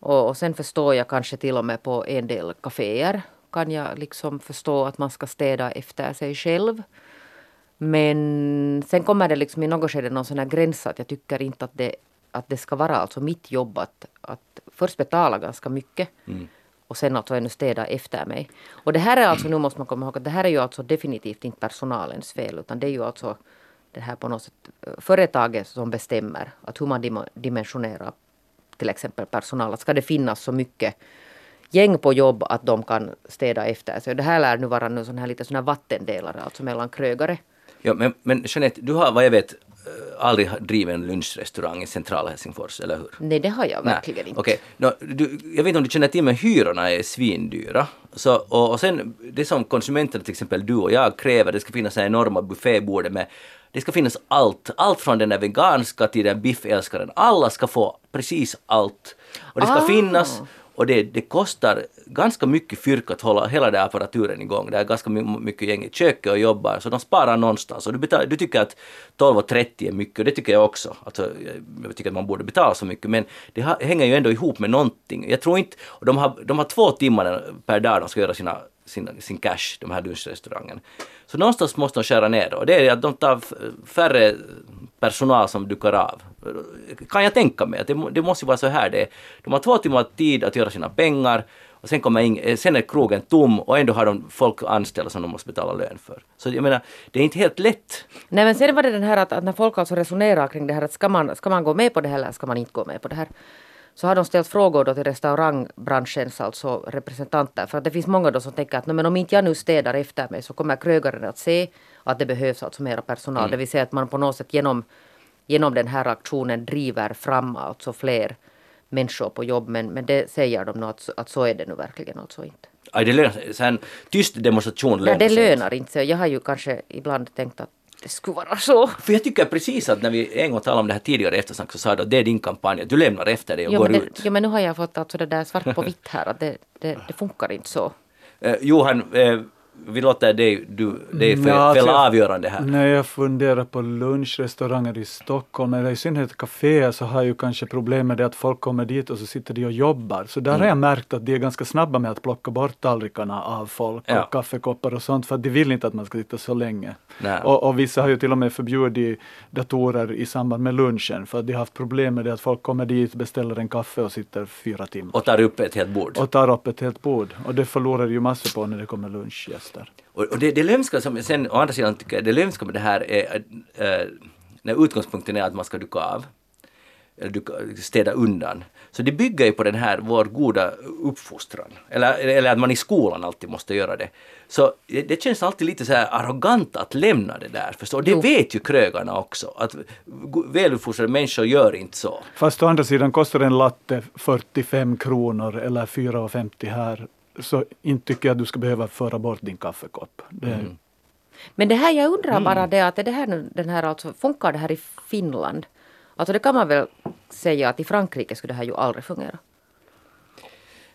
Och, och sen förstår jag kanske till och med på en del kaféer kan jag liksom förstå att man ska städa efter sig själv. Men sen kommer det liksom i något skede någon sån här gräns att jag tycker inte att det, att det ska vara alltså mitt jobb att, att först betala ganska mycket och sen alltså ännu städa efter mig. Och det här är alltså, nu måste man komma ihåg att det här är ju alltså definitivt inte personalens fel utan det är ju alltså det här på något sätt eh, företaget som bestämmer att hur man dim- dimensionerar till exempel personal. Att ska det finnas så mycket gäng på jobb att de kan städa efter sig. Det här lär nu vara nu sån här lite sån här vattendelare alltså mellan krögare. Ja, men, men Jeanette, du har vad jag vet eh, aldrig drivit en lunchrestaurang i centrala Helsingfors, eller hur? Nej, det har jag Nej, verkligen inte. Okej, du, jag vet inte om du känner till men hyrorna är svindyra. Så, och, och sen det som konsumenterna, till exempel du och jag, kräver, det ska finnas en enorma buffébord med det ska finnas allt, allt från den där veganska till den biffälskaren. Alla ska få precis allt. Och det ska Ah. finnas och det, det kostar ganska mycket fyrk att hålla hela den här apparaturen igång. Det är ganska mycket gäng i köket och jobbar, så de sparar någonstans. Och du, betalar, du tycker att 12,30 är mycket, och det tycker jag också. Alltså, jag- tycker att man borde betala så mycket, men det hänger ju ändå ihop med någonting. Jag tror inte... Och de har, de har två timmar per dag de ska göra sina, sin, sin cash, de här lunchrestaurangen. Så någonstans måste de skära ner och det är att de tar färre personal som dukar av. Kan jag tänka mig att det, det måste vara så här det är. De har två timmar tid att göra sina pengar och sen, kommer ing, eh, sen är krogen tom och ändå har de folk anställda som de måste betala lön för. Så jag menar, det är inte helt lätt. Nej men sen var det den här att, att när folk alltså resonerar kring det här att ska man, ska man gå med på det här eller ska man inte gå med på det här. Så har de ställt frågor då till restaurangbranschens alltså representanter. För att det finns många då som tänker att "Nej, men om inte jag nu städar efter mig så kommer krögaren att se att det behövs alltså mera personal. Det vill säga att man på något sätt genom, genom den här aktionen driver fram alltså fler människor på jobb. Men, men det säger de nu att, att så är det nu verkligen alltså inte. Aj, det lönar sig. Så en tyst demonstration Nej, lönar det sig inte. lönar inte sig. Jag har ju kanske ibland tänkt att det skulle vara så. För jag tycker precis att när vi en gång talade om det här tidigare eftersnack så sa du att det är din kampanj, att du lämnar efter dig och Jo går men, ut. det, jo men nu har jag fått alltså det där svart på vitt här att det, det, det funkar inte så. Eh, Johan, eh, vi låter dig, du, dig Mm, för, ja, alltså fälla avgörande här. När jag funderar på lunchrestauranger i Stockholm, eller i synnerhet kaféer, så har jag ju kanske problem med det att folk kommer dit och så sitter de och jobbar. Så där har Mm. jag märkt att de är ganska snabba med att plocka bort tallrikarna av folk Ja. och kaffekoppar och sånt, för att de vill inte att man ska sitta så länge. Och, och vissa har ju till och med förbjudit datorer i samband med lunchen, för att de har haft problem med det att folk kommer dit, beställer en kaffe och sitter fyra timmar. Och tar upp ett helt bord. Och tar upp ett helt bord. Och det förlorar ju massor på när det kommer lunchgäster. Och, och det, det lömska som, sen å andra sidan tycker jag, det lömska med det här är äh, när utgångspunkten är att man ska duka av, eller duka, städa undan. Så det bygger ju på den här vår goda uppfostran. Eller, eller att man i skolan alltid måste göra det. Så det, det känns alltid lite så arrogant att lämna det där. Förstår? Det Jo. vet ju krögarna också. Att väluppfostrade människor gör inte så. Fast å andra sidan kostar en latte 45 kronor eller 4,50 här. Så inte tycker jag att du ska behöva föra bort din kaffekopp. Det, Men det här jag undrar bara det att är det här, den här alltså, funkar det här i Finland? Alltså det kan man väl säga att i Frankrike skulle det här ju aldrig fungera.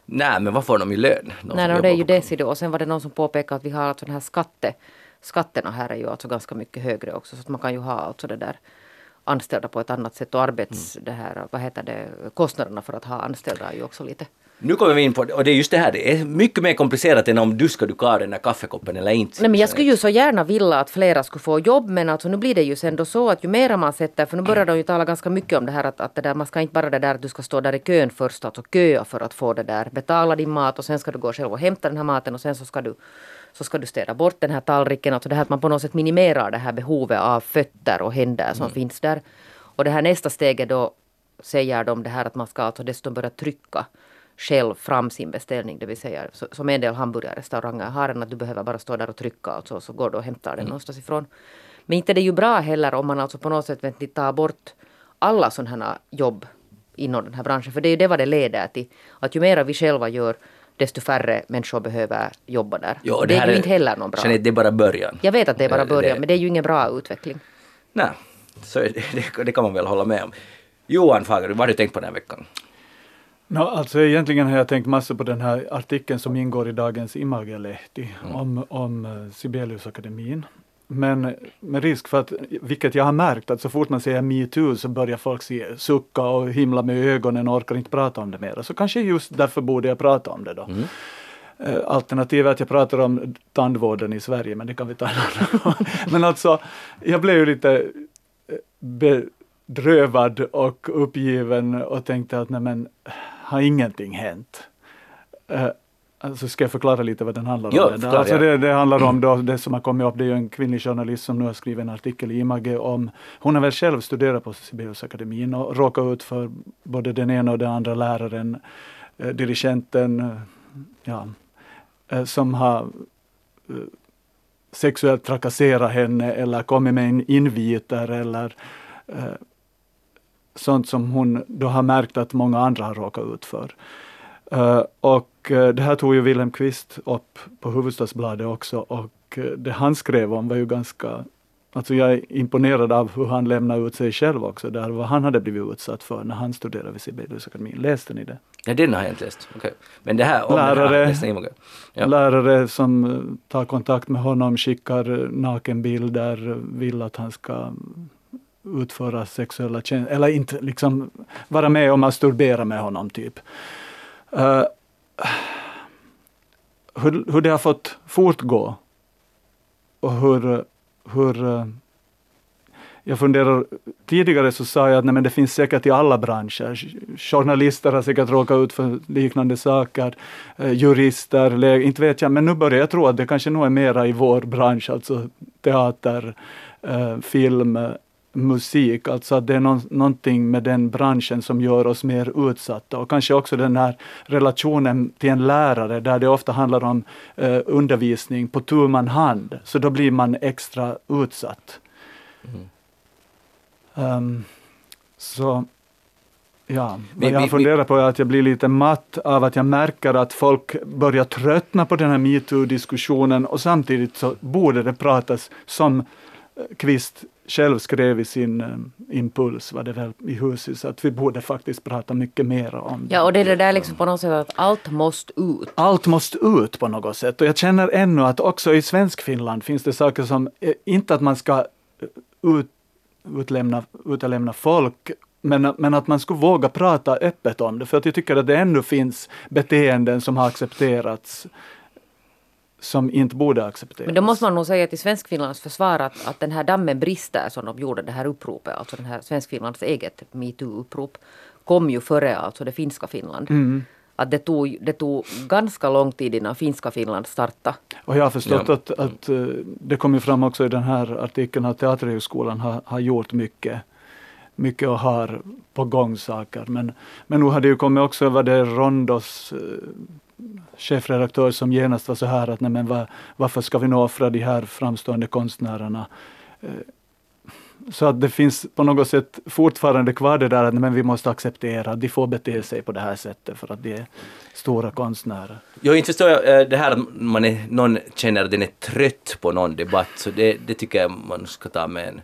Nej, men vad får de i lön? De Nej, no, det är ju Desido och sen var det någon som påpekade att vi har alltså den här skatte, skatterna här är ju alltså ganska mycket högre också så att man kan ju ha alltså det där anställda på ett annat sätt och arbets, det här, vad heter det, kostnaderna för att ha anställda är ju också lite Nu kommer vi in på, och det är just det här, det är mycket mer komplicerat än om du ska duka av den där kaffekoppen eller inte. Nej men jag skulle ju så gärna vilja att flera skulle få jobb men alltså nu blir det ju sen då så att ju mera man sätter, för nu börjar de ju tala ganska mycket om det här att, att det där, man ska inte bara det där att du ska stå där i kön först, alltså köa för att få det där, betala din mat och sen ska du gå själv och hämta den här maten och sen så ska du så ska du städa bort den här tallriken, alltså det här att man på något sätt minimerar det här behovet av fötter och händer som finns där. Och det här nästa steget då säger de det här att man ska alltså dessutom börja trycka själv fram sin beställning, det vill säga som en del hamburgerrestauranger har en att du behöver bara stå där och trycka alltså, så går du och hämtar den någonstans ifrån. Men inte det är ju bra heller om man alltså på något sätt vet tar bort alla sådana här jobb inom den här branschen, för det är ju det vad det leder till. Att ju mera vi själva gör, desto färre människor behöver jobba där. Jo, Och det, här är ju inte heller någon bra. Jeanette, det är bara början. Jag vet att det är bara Det- början, det- men det är ju ingen bra utveckling. Nej, så det, det, det kan man väl hålla med om. Johan Fagerud, vad har du tänkt på den här veckan? No, alltså egentligen har jag tänkt massor på den här artikeln som ingår i dagens Imagelehti om, om eh, Sibeliusakademin. Men med risk för att, vilket jag har märkt, att så fort man säger metoo så börjar folk se, sucka och himla med ögonen och orkar inte prata om det mer. Så kanske just därför borde jag prata om det då. Eh, Alternativet att jag pratar om tandvården i Sverige, men det kan vi ta en annan. Men alltså, jag blev ju lite eh, bedrövad och uppgiven och tänkte att nej men, har ingenting hänt? Eh, Alltså ska jag förklara lite vad den handlar om? Ja, Det- förklara, alltså det, det handlar om då, det som har kommit upp, det är en kvinnlig journalist som nu har skrivit en artikel i Image om, hon har väl själv studerat på Sibeliusakademin och råkat ut för både den ena och den andra läraren, eh, dirigenten, eh, ja, eh, som har eh, sexuellt trakasserat henne eller kommit med en inviter eller eh, sånt som hon då har märkt att många andra har råkat ut för. Eh, och eh, det här tog ju Wilhelm Kvist upp på Hufvudstadsbladet också och eh, det han skrev om var ju ganska Alltså jag är imponerad av hur han lämnade ut sig själv också, där vad han hade blivit utsatt för när han studerade vid Sibeliusakademin. Läste ni det? Ja, den har jag inte läst. Okej. Men det här om här, Lärare. jag inte. Ja. Lärare som tar kontakt med honom, skickar nakenbilder, vill att han ska utföra sexuella tjänster, eller inte liksom vara med och masturbera med honom typ. Uh, hur, hur det har fått fortgå och hur, hur eh, jag funderar, tidigare så sa jag att nej, men det finns säkert i alla branscher. Journalister har säkert råkat ut för liknande saker, eh, jurister, inte vet jag, men nu börjar jag tro att det kanske nog är mera i vår bransch, alltså teater, film, musik, alltså att det är någon, någonting med den branschen som gör oss mer utsatta. Och kanske också den här relationen till en lärare där det ofta handlar om eh, undervisning på tu man hand, så då blir man extra utsatt. Ehm, så ja, Vi- jag funderar på att jag blir lite matt av att jag märker att folk börjar tröttna på den här metoo-diskussionen. Och samtidigt så borde det pratas som eh, Kvist själv skrev i sin eh, impuls, var det väl i Hushuset, att vi borde faktiskt prata mycket mer om det. Ja, och det är det där liksom på något sätt att allt måste ut. Allt måste ut på något sätt och jag känner ännu att också i svensk Finland finns det saker som, eh, inte att man ska eh, ut, utlämna, utelämna folk men, men att man skulle våga prata öppet om det, för att jag tycker att det ännu finns beteenden som har accepterats som inte borde accepteras. Men då måste man nog säga till Svenskfinlands försvar att, att den här dammen brister som de gjorde det här uppropet, alltså den här Svenskfinlands eget metoo-upprop, kom ju före alltså det finska Finland. Mm. Att det tog, det tog ganska lång tid innan finska Finland startade. Och jag har förstått Ja. att, att eh, det kom ju fram också i den här artikeln att Teaterhögskolan har, har gjort mycket, mycket och har på gång saker. Men, men nu har det ju kommit också, var det Rondos eh, chefredaktör som genast var så här att nej men var, varför ska vi nu offra de här framstående konstnärerna? Eh, så att det finns på något sätt fortfarande kvar det där att men vi måste acceptera att de får bete sig på det här sättet för att de är stora konstnärer. Jo, inte förstår jag eh, det här att man är, någon känner att den är trött på någon debatt, så det, det tycker jag man ska ta med en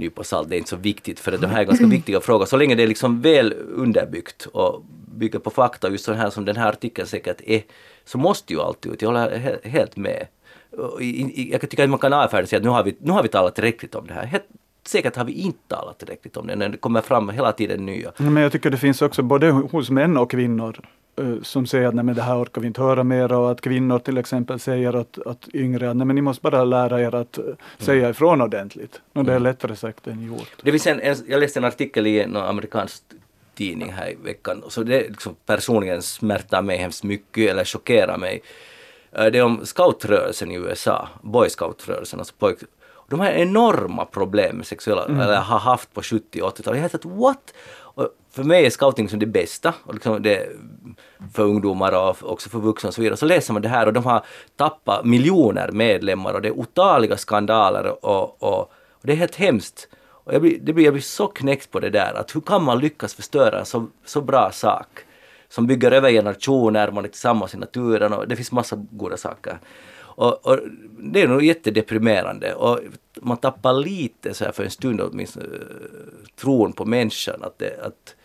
nypa salt. Det är inte så viktigt, för att här är ganska viktiga frågor. Så länge det är liksom väl underbyggt och bygger på fakta, just så här som den här artikeln säkert är, så måste ju allt ut. Jag håller helt med. Jag tycker att man kan avfärda sig, att nu har vi, nu har vi talat tillräckligt om det här. Helt, säkert har vi inte talat tillräckligt om det, när det kommer fram hela tiden nya. Men jag tycker det finns också både hos män och kvinnor som säger att nej, men det här orkar vi inte höra mer och att kvinnor till exempel säger att, att yngre att nej, men ni måste bara lära er att eh, säga ifrån ordentligt. Och det är lättare sagt än gjort. Det finns en, en, jag läste en artikel i en amerikansk tidning här i veckan, så det liksom personligen smärtar mig hemskt mycket eller chockerar mig. Eh, Det är om scoutrörelsen i USA, boy scoutrörelsen, alltså pojk... De har enorma problem med sexuella, eller har haft på 70 och 80-talet. Jag har tänkt what? Och för mig är scouting som det bästa, och liksom det, för ungdomar och också för vuxna och så vidare. Så läser man det här och de har tappat miljoner medlemmar och det är otaliga skandaler och, och, och det är helt hemskt. Och jag blir, det blir, jag blir så knäckt på det där, att hur kan man lyckas förstöra en så, så bra sak? Som bygger över generationer, man är tillsammans i naturen och det finns massa goda saker. Och, och det är nog jättedeprimerande och man tappar lite så här för en stund åtminstone eh, tron på människan att det, att,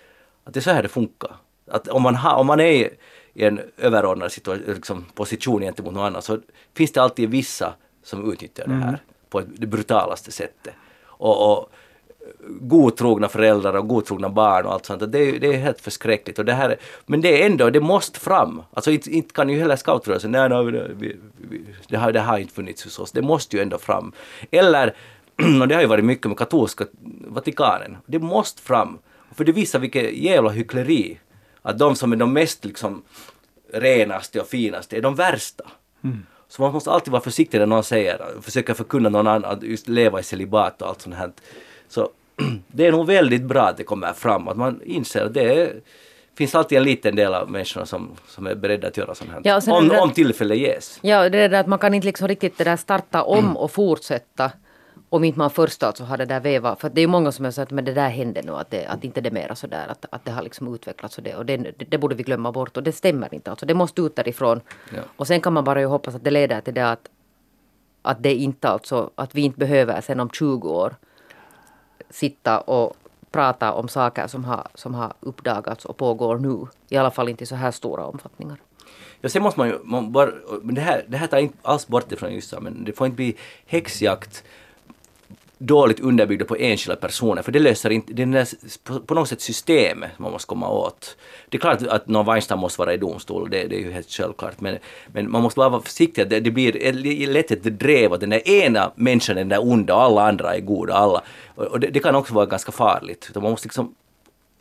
att det är så här det funkar. Att om man, har, om man är i en överordnad situation, liksom position gentemot någon annan så finns det alltid vissa som utnyttjar det här på det brutalaste sättet. Och, och godtrogna föräldrar och godtrogna barn och allt sånt. Det är, det är helt förskräckligt. Och det här, är- men det är ändå, det måste fram. Alltså inte, inte kan ju heller scoutrörelsen, nej, nej, vi, vi, det, har, det har inte funnits hos oss. Det måste ju ändå fram. Eller, och det har ju varit mycket med katolska Vatikanen, det måste fram. För det visar vilket jävla hyckleri. Att de som är de mest liksom renaste och finaste är de värsta. Så man måste alltid vara försiktig när någon säger, försöka förkunna någon annan att just leva i celibat och allt sånt här. Så det är nog väldigt bra att det kommer fram, att man inser att det är, finns alltid en liten del av människorna som, som är beredda att göra sånt här. Ja, om, det- om tillfälle ges. Ja, det är det att man kan inte liksom riktigt det där starta om Mm. och fortsätta om inte man först alltså har det där vevat. För det är ju många som har sagt att men det där hände nu, att, det, att inte det är mera sådär, att, att det har liksom utvecklats och det, och det, det, det borde vi glömma bort och det stämmer inte. Alltså det måste ut därifrån. Ja. Och sen kan man bara ju hoppas att det leder till det att, att det inte alltså, att vi inte behöver sen om 20 år sitta och prata om saker som har, som har uppdagats och pågår nu. I alla fall inte i så här stora omfattningar. Ja, sen måste man ju, man bara, men det här, det här tar inte alls bort det från just men det får inte bli häxjakt dåligt underbyggda på enskilda personer, för det löser inte, det är på, något sätt systemet man måste komma åt. Det är klart att någon Weinstein måste vara i domstol, det, det är ju helt självklart, men, men man måste bara vara försiktig, att det, det blir lätt ett drev att den där ena människan är den där onda och alla andra är goda, alla. Och, det, det kan också vara ganska farligt, utan man måste liksom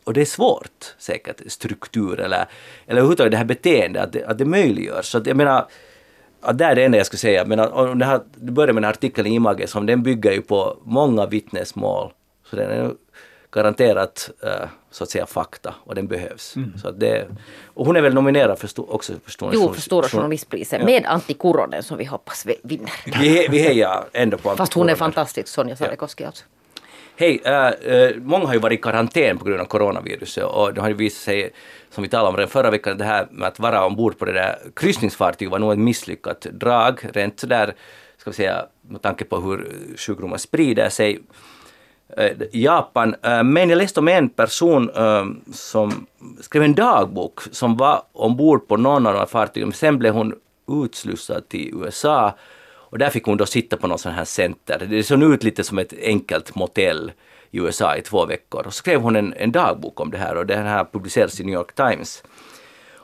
och det är svårt säkert, struktur eller, eller överhuvudtaget det här beteendet, att det, att det möjliggörs. Så att jag menar, att det är det enda jag skulle säga. Men om det, här, det börjar med den här artikeln i Image, som den bygger ju på många vittnesmål. Så den är garanterat eh, så att säga fakta och den behövs. Så att det, och hon är väl nominerad för sto, också för Stora, Jo, för Stora journalist- journalistpriset Ja. med Antti Kuronen som vi hoppas vi vinner. Vi, vi hejar ändå på Fast hon är Kuronen. fantastisk, Sonja Sadekoski alltså. Hej, äh, äh, många har ju varit i karantän på grund av coronaviruset och det har ju visat sig, som vi talade om redan förra veckan, det här med att vara ombord på det där kryssningsfartyget var nog ett misslyckat drag, rent sådär, ska vi säga, med tanke på hur sjukdomar sprider sig. eh, Japan. Äh, men jag läste om en person som skrev en dagbok som var ombord på någon av de här fartygen. Sen blev hon utslussad till USA och där fick hon då sitta på någon sån här center. Det såg ut lite som ett enkelt motell i USA i två veckor. Och så skrev hon en, en dagbok om det här och den här publicerades i New York Times.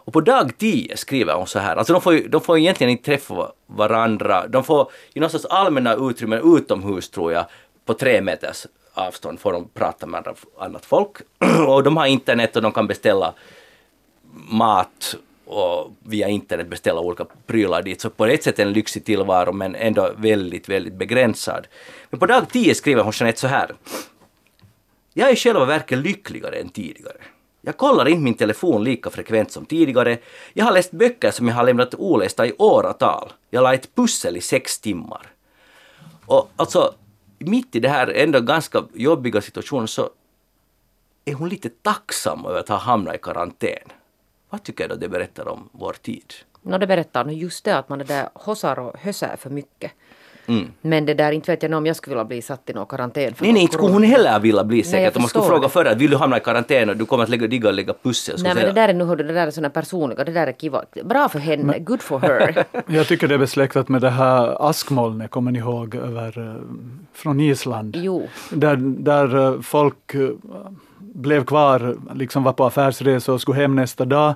Och på dag 10 skriver hon så här, alltså de får, ju, de får egentligen inte träffa varandra, de får i någon sorts allmänna utrymmen utomhus tror jag, på tre meters avstånd får de prata med andra, annat folk. och de har internet och de kan beställa mat och via internet beställa olika prylar dit. Så på ett sätt en lyxig tillvaro men ändå väldigt, väldigt begränsad. Men på dag 10 skriver hon Jeanette så här. Jag är i själva verket lyckligare än tidigare. Jag kollar inte min telefon lika frekvent som tidigare. Jag har läst böcker som jag har lämnat olästa i åratal. Jag la ett pussel i sex timmar. Och alltså, mitt i det här ändå ganska jobbiga situationen så är hon lite tacksam över att ha hamnat i karantän. Vad tycker du det berättar om vår tid? No, det berättar nog just det att man är där hossar och hösar för mycket. Mm. Men det där, inte vet jag om jag skulle vilja bli satt i någon karantän för Nej, nej, inte skulle hon heller vilja bli säkert. jag Om man skulle fråga det. förr att vill du hamna i karantän och du kommer att lägga, digga och lägga pussel. Nej men det där är nu hördu, det där är såna personliga, det där är kiva. Bra för henne, good for her. Jag tycker det är besläktat med det här askmolnet, kommer ni ihåg, över, eh, från Island. jo. Där, där eh, folk eh, blev kvar, liksom var på affärsresa och skulle hem nästa dag,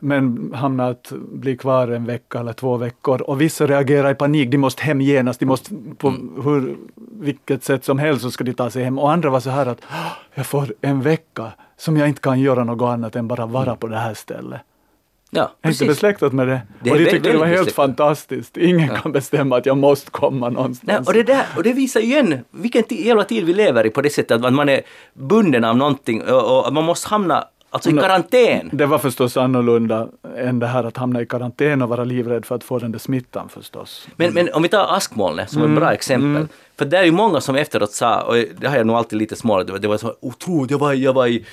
men hamnade att bli kvar en vecka eller två veckor. Och vissa reagerar i panik, de måste hem genast, de måste på hur, vilket sätt som helst så ska de ta sig hem. Och andra var så här att "Ah, jag får en vecka som jag inte kan göra något annat än bara vara på det här stället. Ja, Är inte besläktat med det? Det och de tyckte det var helt besläktat. fantastiskt. Ingen kan bestämma att jag måste komma Nej, någonstans. och, det där, och det visar ju igen vilken jävla tid vi lever i på det sättet att man är bunden av någonting och, och man måste hamna alltså i karantän. Det var förstås annorlunda än det här att hamna i karantän och vara livrädd för att få den där smittan förstås. Men, men om vi tar askmolnet som ett bra exempel. För det är ju många som efteråt sa, och det har jag nog alltid lite smålat det var så otroligt, jag var, jag var i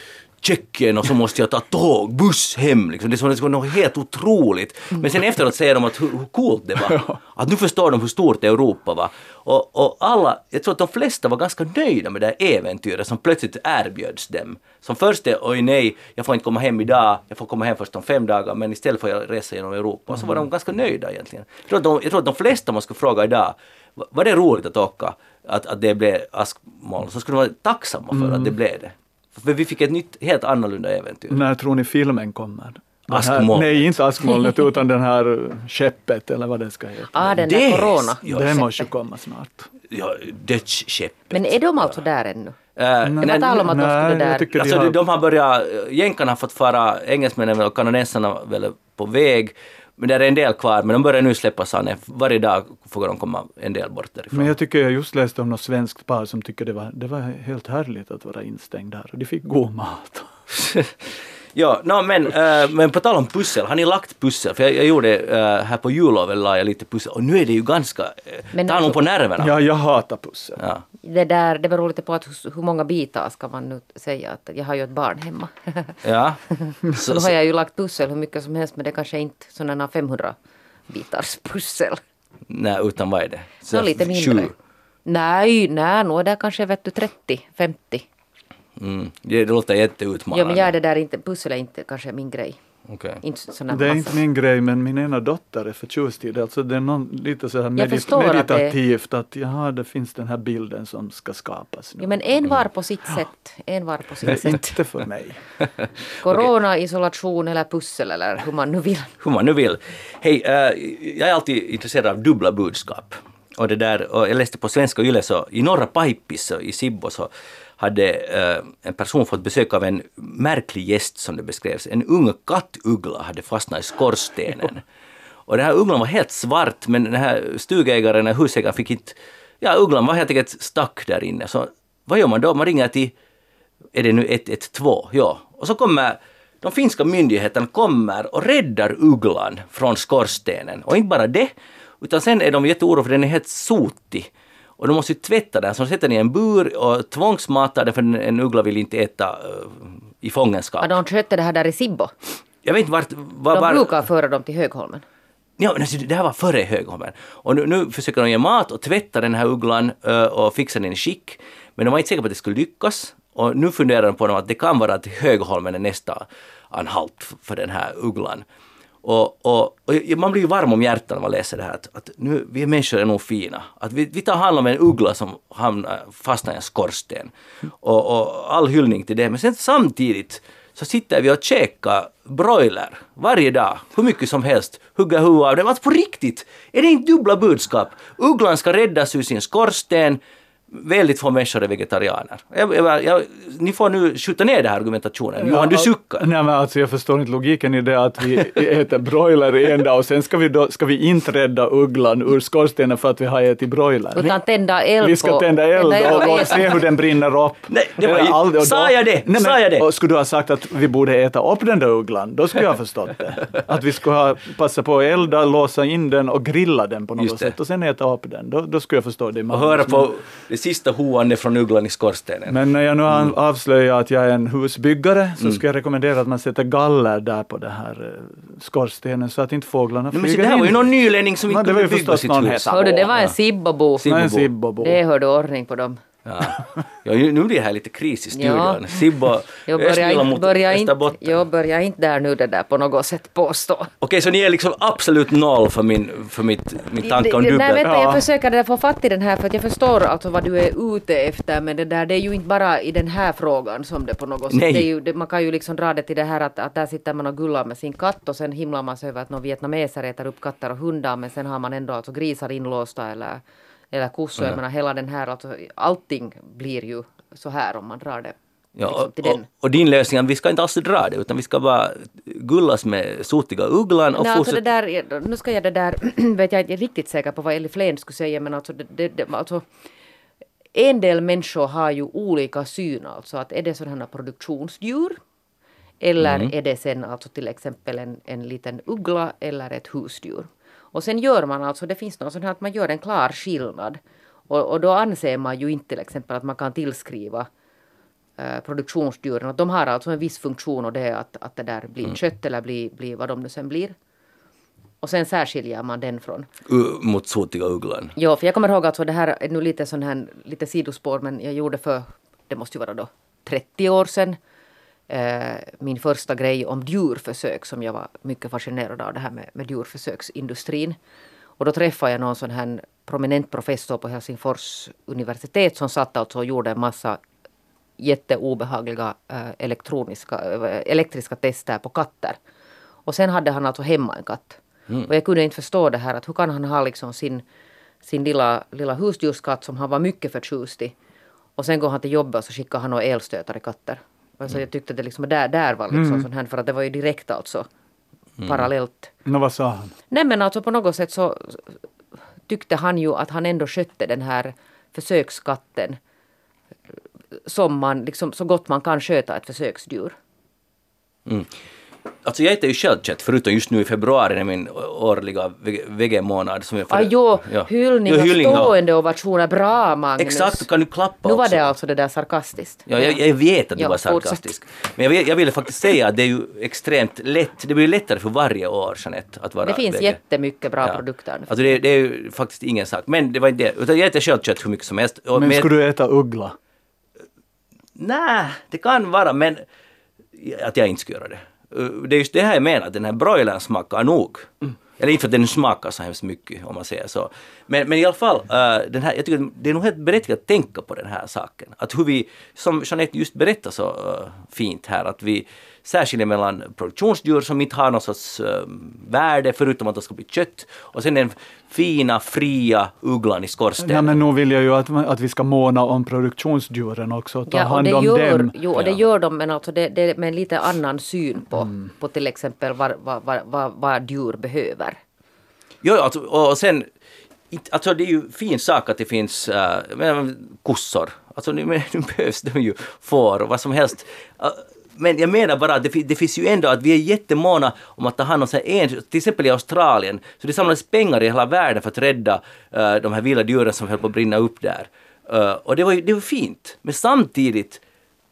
Tjeckien och så måste jag ta tåg, buss hem. Liksom. Det är som något helt otroligt. Men sen efteråt säger de att hur, hur coolt det var. Att nu förstår de hur stort Europa var. Och, och alla, jag tror att de flesta var ganska nöjda med det här äventyret som plötsligt erbjöds dem. Som först är oj nej, jag får inte komma hem idag, jag får komma hem först om fem dagar men istället får jag resa genom Europa. Och så var de ganska nöjda egentligen. Jag tror att de, jag tror att de flesta man skulle fråga idag, "Va- var det roligt att åka? Att, att det blev askmoln? Så skulle de vara tacksamma för att det blev det. För vi fick ett nytt, helt annorlunda äventyr. När tror ni filmen kommer? Askmolnet. Nej, inte askmolnet utan den här skeppet eller vad det ska heta. Ah, den Det- där corona. ja, det måste ju komma snart. Ja, dödsskeppet. Men är de alltså där ännu? Äh, Det var tal om att de Nej, skulle jag där. de Alltså har- de har börjat, jänkarna har fått fara, engelsmännen och kanadensarna väl på väg, men det är en del kvar, men de börjar nu släppas an. Varje dag får de komma en del bort därifrån. Men jag tycker jag just läste om något svenskt par som tycker det var, det var helt härligt att vara instängd där. Och de fick god mat. ja, no, men, äh, men på tal om pussel, har ni lagt pussel? För jag, jag gjorde äh, här på julloven la jag lite pussel och nu är det ju ganska, äh, Men tar nog på nerverna. Ja, jag hatar pussel. Ja. Det, där, det beror lite på att hur, hur många bitar ska man nu säga. Att jag har ju ett barn hemma. Ja. nu Så, har så, jag ju lagt pussel hur mycket som helst men det kanske inte sådana 500 bitars pussel. nej, utan vad är det? Så Så lite mindre. Nej, nej, nog är det kanske vet du 30, 50. Mm. Det, det låter jätteutmanande. Ja men jag är det där inte, pussel är inte kanske min grej. Okej. Inte sån här Det är massa. inte min grej, men min ena dotter är förtjust i det. Alltså det är någon, lite så här medit- förstår att det- meditativt att, jaha, det finns den här bilden som ska skapas. nu. Jo men en var på sitt sätt. En var på sitt sätt. inte för mig. Corona, isolation eller pussel eller hur man nu vill. hur man nu vill. Hej, eh, jag är alltid intresserad av dubbla budskap. Och det där, och jag läste på svenska Yle så i norra Paippis i Sibbo så hade eh, en person fått besök av en märklig gäst som det beskrevs. En ung kattuggla hade fastnat i skorstenen. Och den här ugglan var helt svart men den här stugägaren, den här husägaren fick inte... Ja, ugglan var helt enkelt stack där inne. Så vad gör man då? Man ringer till är det nu 112? Ja. Och så kommer de finska myndigheterna kommer och räddar ugglan från skorstenen. Och inte bara det, utan sen är de jätteoroliga för den är helt sotig. Och de måste ju tvätta den, så de sätter den i en bur och tvångsmatar den för en, en uggla vill inte äta uh, i fångenskap. Ja, de skötte det här där i Sibbo. Jag vet inte vart... Var, De var, brukar föra dem till Högholmen. Ja, alltså, det här var före Högholmen. Och nu, nu försöker de ge mat och tvätta den här ugglan ö, och fixa den i skick. Men de var inte säkra på att det skulle lyckas. Och nu funderar de på att det kan vara att Högholmen är nästa anhalt för den här ugglan. Och, och, och, man blir ju varm om hjärtat när man läser det här att, att nu, vi människor är nog fina. Att vi, vi tar hand om en uggla som hamnar, fastnar i en skorsten. Och, och all hyllning till det. Men sen samtidigt så sitter vi och käkar broiler varje dag, hur mycket som helst, hugga huvudet av dem. Alltså på riktigt, är det inte dubbla budskap? Ugglan ska räddas ur sin skorsten, väldigt få människor är vegetarianer. Jag, jag, jag, ni får nu skjuta ner den här argumentationen. Johan, du suckar. Nej, men alltså, jag förstår inte logiken i det att vi äter broiler en dag och sen ska vi, då, ska vi inte rädda ugglan ur skorstenen för att vi har ätit broiler. Utan tända eld Vi ska på- tända eld och, och se hur den brinner upp. Nej, det var Eller aldrig- sa jag det? Nej, men, Sa jag det? Och skulle du ha sagt att vi borde äta upp den där ugglan, då skulle jag ha förstått det. Att vi skulle ha passat på att elda, låsa in den och grilla den på något sätt och sen äta upp den. Då, då skulle jag förstå det. Och höra på sista hoande från ugglan i skorstenen. Men när jag nu har avslöjat att jag är en husbyggare så Mm. skulle jag rekommendera att man sätter galler där på den här eh, skorstenen så att inte fåglarna Nej, men se, flyger det här var ju in. någon nylänning som Men inte kunde bygga förstås sitt hus. Hördu, det var en. Sibbobo. Sibbobo. Nej, en Sibbobo. Det hörde ordning på dem. Ja. Ja, nu blir det här lite kris i studion. Ja. Sibbo, Jag börjar, inte, mot börjar, inte, jag börjar inte där nu det där på något sätt påstå. Okej, så ni är liksom absolut noll för min, för mitt, min tanke om dubbel... Nej, vänta, Ja. jag försöker där få fatt i den här för att jag förstår alltså vad du är ute efter men det där det är ju inte bara i den här frågan som det på något sätt, det ju, det, man kan ju liksom dra det till det här att, att där sitter man och gullar med sin katt och sen himlar man sig över att någon vietnameser äter upp katter och hundar men sen har man ändå alltså grisar inlåsta eller, eller kossor. Jag menar hela den här, alltså allting blir ju så här om man drar det Ja, liksom och, och, och din lösning vi ska inte alls dra det utan vi ska bara gullas med sotiga ugglan och Nej, alltså det fortsätta... där, nu ska jag det där, vet jag inte riktigt säker på vad Ellie Flen skulle säga men alltså, det, det, det, alltså en del människor har ju olika syn alltså att är det sådana produktionsdjur eller Mm. är det sen alltså till exempel en, en liten uggla eller ett husdjur. Och sen gör man alltså, det finns något sånt här att man gör en klar skillnad. Och, och då anser man ju inte till exempel att man kan tillskriva eh, produktionsdjuren. Att de har alltså en viss funktion och det är att, att det där blir Mm. kött eller blir, blir vad de nu sen blir. Och sen särskiljer man den från. Mot sotiga ugglan. Ja, för jag kommer ihåg alltså det här är nu lite sån här, lite sidospår men jag gjorde för, det måste ju vara då 30 år sedan, min första grej om djurförsök som jag var mycket fascinerad av det här med, med djurförsöksindustrin. Och då träffade jag någon sån här prominent professor på Helsingfors universitet som satt alltså och gjorde en massa jätteobehagliga eh, elektroniska, eh, elektriska tester på katter. Och sen hade han alltså hemma en katt. Och jag kunde inte förstå det här att hur kan han ha liksom sin, sin lilla, lilla husdjurskatt som han var mycket förtjust i. Och sen går han till jobbet och så skickar han några elstötare katter. Alltså jag tyckte det liksom där, där var liksom sån här för att det var ju direkt alltså parallellt. Nå, vad sa han? Nej men alltså på något sätt så tyckte han ju att han ändå skötte den här försökskatten som man liksom så gott man kan sköta ett försöksdjur. Alltså jag äter ju själv kött, förutom just nu i februari, när min årliga vege- vegemånad. Som jag Ah, jo, Ja. hyllning Jo, hyllning, stående ovationer. Bra Magnus! Exakt, kan du klappa Nu var också? det alltså det där sarkastiskt. Ja, jag, jag vet att du Ja, var sarkastisk. Men jag, jag ville faktiskt säga att det är ju extremt lätt, det blir lättare för varje år, Jeanette, att vara Det finns vege. jättemycket bra Ja. produkter. Alltså det, det är ju faktiskt ingen sak. Men det var inte det. Utan jag äter själv kött hur mycket som helst. Och Men med- skulle du äta uggla? Nej, det kan vara, men att jag inte skulle göra det. Uh, Det är just det här jag menar, att den här broilern smakar nog. Eller inte för att den smakar så hemskt mycket om man säger så. Men, men i alla fall, uh, den här, jag tycker det är nog helt berättigat att tänka på den här saken. Att hur vi, som Jeanette just berättade så uh, fint här, att vi särskiljer mellan produktionsdjur som inte har någon sorts uh, värde förutom att det ska bli kött och sen den fina, fria ugglan i skorstenen. Ja, men nu vill jag ju att, att vi ska måna om produktionsdjuren också, ta Ja, och hand det om gör, dem. jo, och det Ja. gör de, men alltså det, det med en lite annan syn på, Mm. på till exempel vad, vad, vad, vad, vad djur behöver. Jo, alltså, och sen, alltså det är ju fin sak att det finns äh, kossor. Alltså nu, nu behövs de ju får och vad som helst. Men jag menar bara att det, det finns ju ändå att vi är jättemåna om att ta hand om så här en, till exempel i Australien, så det samlades pengar i hela världen för att rädda uh, de här vilda djuren som höll på att brinna upp där. Uh, och det var ju det var fint. Men samtidigt,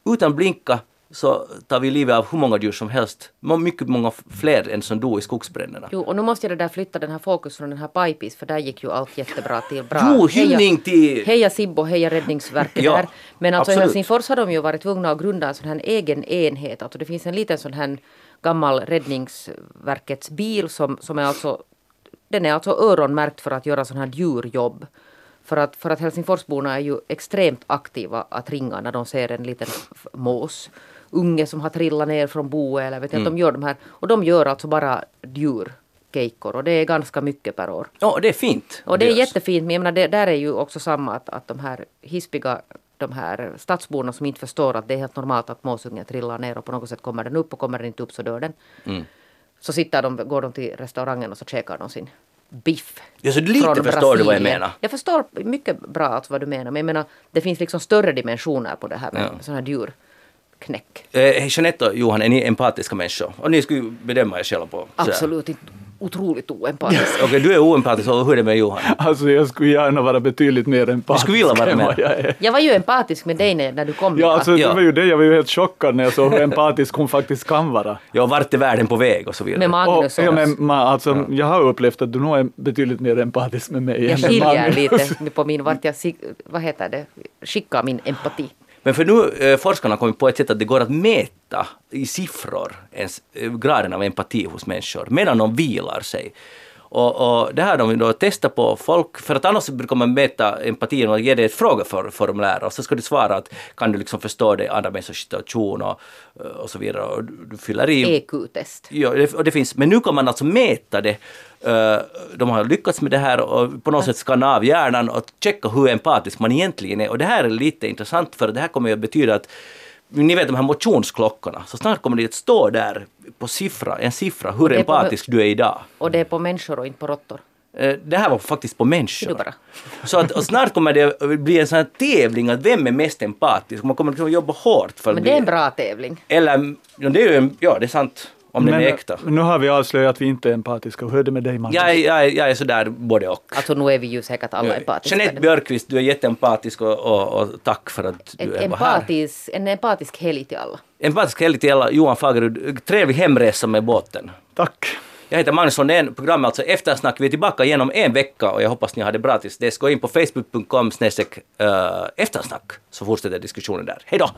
utan blinka, så tar vi livet av hur många djur som helst. Mycket många fler än som dog i skogsbränderna. Jo, och nu måste jag det där flytta den här fokus från den här Pipis för där gick ju allt jättebra till. Bra. Jo, hyllning till- Heja Sibbo, heja Räddningsverket Ja, där. Men alltså i absolut. Helsingfors har de ju varit tvungna att grunda en sån här egen enhet. Alltså det finns en liten sån här gammal Räddningsverkets bil som, som är alltså den är alltså öronmärkt för att göra sån här djurjobb. För att, för att Helsingforsborna är ju extremt aktiva att ringa när de ser en liten mås unge som har trillat ner från boet eller vet jag, Mm. att de gör de här och de gör alltså bara djurkejkor och det är ganska mycket per år. Ja, det är fint. Och det är jättefint men jag menar, det, där är ju också samma att, att de här hispiga de här stadsborna som inte förstår att det är helt normalt att måsungen trillar ner och på något sätt kommer den upp och kommer den inte upp så dör den. Mm. Så sitter de, går de till restaurangen och så käkar de sin biff. Ja, så lite förstår du vad jag Brasilien. menar. Jag förstår mycket bra alltså vad du menar men jag menar det finns liksom större dimensioner på det här med Ja. sån här djurknäck. Eh, Jeanette och Johan, är ni empatiska människor? Och ni skulle bedöma er själva på. Absolut inte otroligt oempatisk. Okej, du är oempatisk och hur är det med Johan? Alltså jag skulle gärna vara betydligt mer empatisk. skulle vilja vara mer. jag är. Jag var ju empatisk med dig när, när du kom Ja, alltså, Ja. det var ju det. Jag var ju helt chockad när jag såg hur empatisk hon faktiskt kan vara. Ja, vart är världen på väg och så vidare. med Magnus Och, ja, men, ma, alltså, Jag har upplevt att du nog är betydligt mer empatisk med mig Jag än med skiljer Magnus. lite på min, vart jag, vad heter det, skickar min empati. Men för nu, eh, forskarna har kommit på ett sätt att det går att mäta i siffror ens, eh, graden av empati hos människor medan de vilar sig. Och, och det här de då testat på folk, för att annars brukar man mäta empati genom att ge dig ett frågeformulär och så ska du svara att kan du liksom förstå det andra människors situation och, och så vidare. Och du, fyller i EQ-test. Ja, det, och det finns, men nu kan man alltså mäta det. Eh, De har lyckats med det här och på något sätt skanna av hjärnan och checka hur empatisk man egentligen är. Och det här är lite intressant för det här kommer att betyda att ni vet de här motionsklockorna, så snart kommer det att stå där på siffra, en siffra hur är på- empatisk du är idag. Och det är på människor och inte på råttor. Eh, Det här var faktiskt på människor. Så att, och snart kommer det att bli en sån här tävling att vem är mest empatisk. Man kommer liksom att jobba hårt för att Men det är en bra tävling. Eller, ja, det är ju en, ja det är sant. Om den är äkta. men nu har vi avslöjat att vi inte är empatiska. Hur är det med dig Magnus? Jag, är- jag, är- jag är sådär både och. Alltså nu är vi ju säkert alla empatiska. Jeanette Björkqvist, du är jätteempatisk och, och, och tack för att du Ett är här. empatis, en empatisk helg till alla. Empatisk helg till alla. Johan Fagerud, trevlig hemresa med båten. Tack. Jag heter Magnus Sundén, programmet alltså Eftersnack. Vi är tillbaka igen om en vecka och jag hoppas ni har det bra tills dess. Gå in på facebook.com eh, eftersnack så fortsätter diskussionen där. Hej då!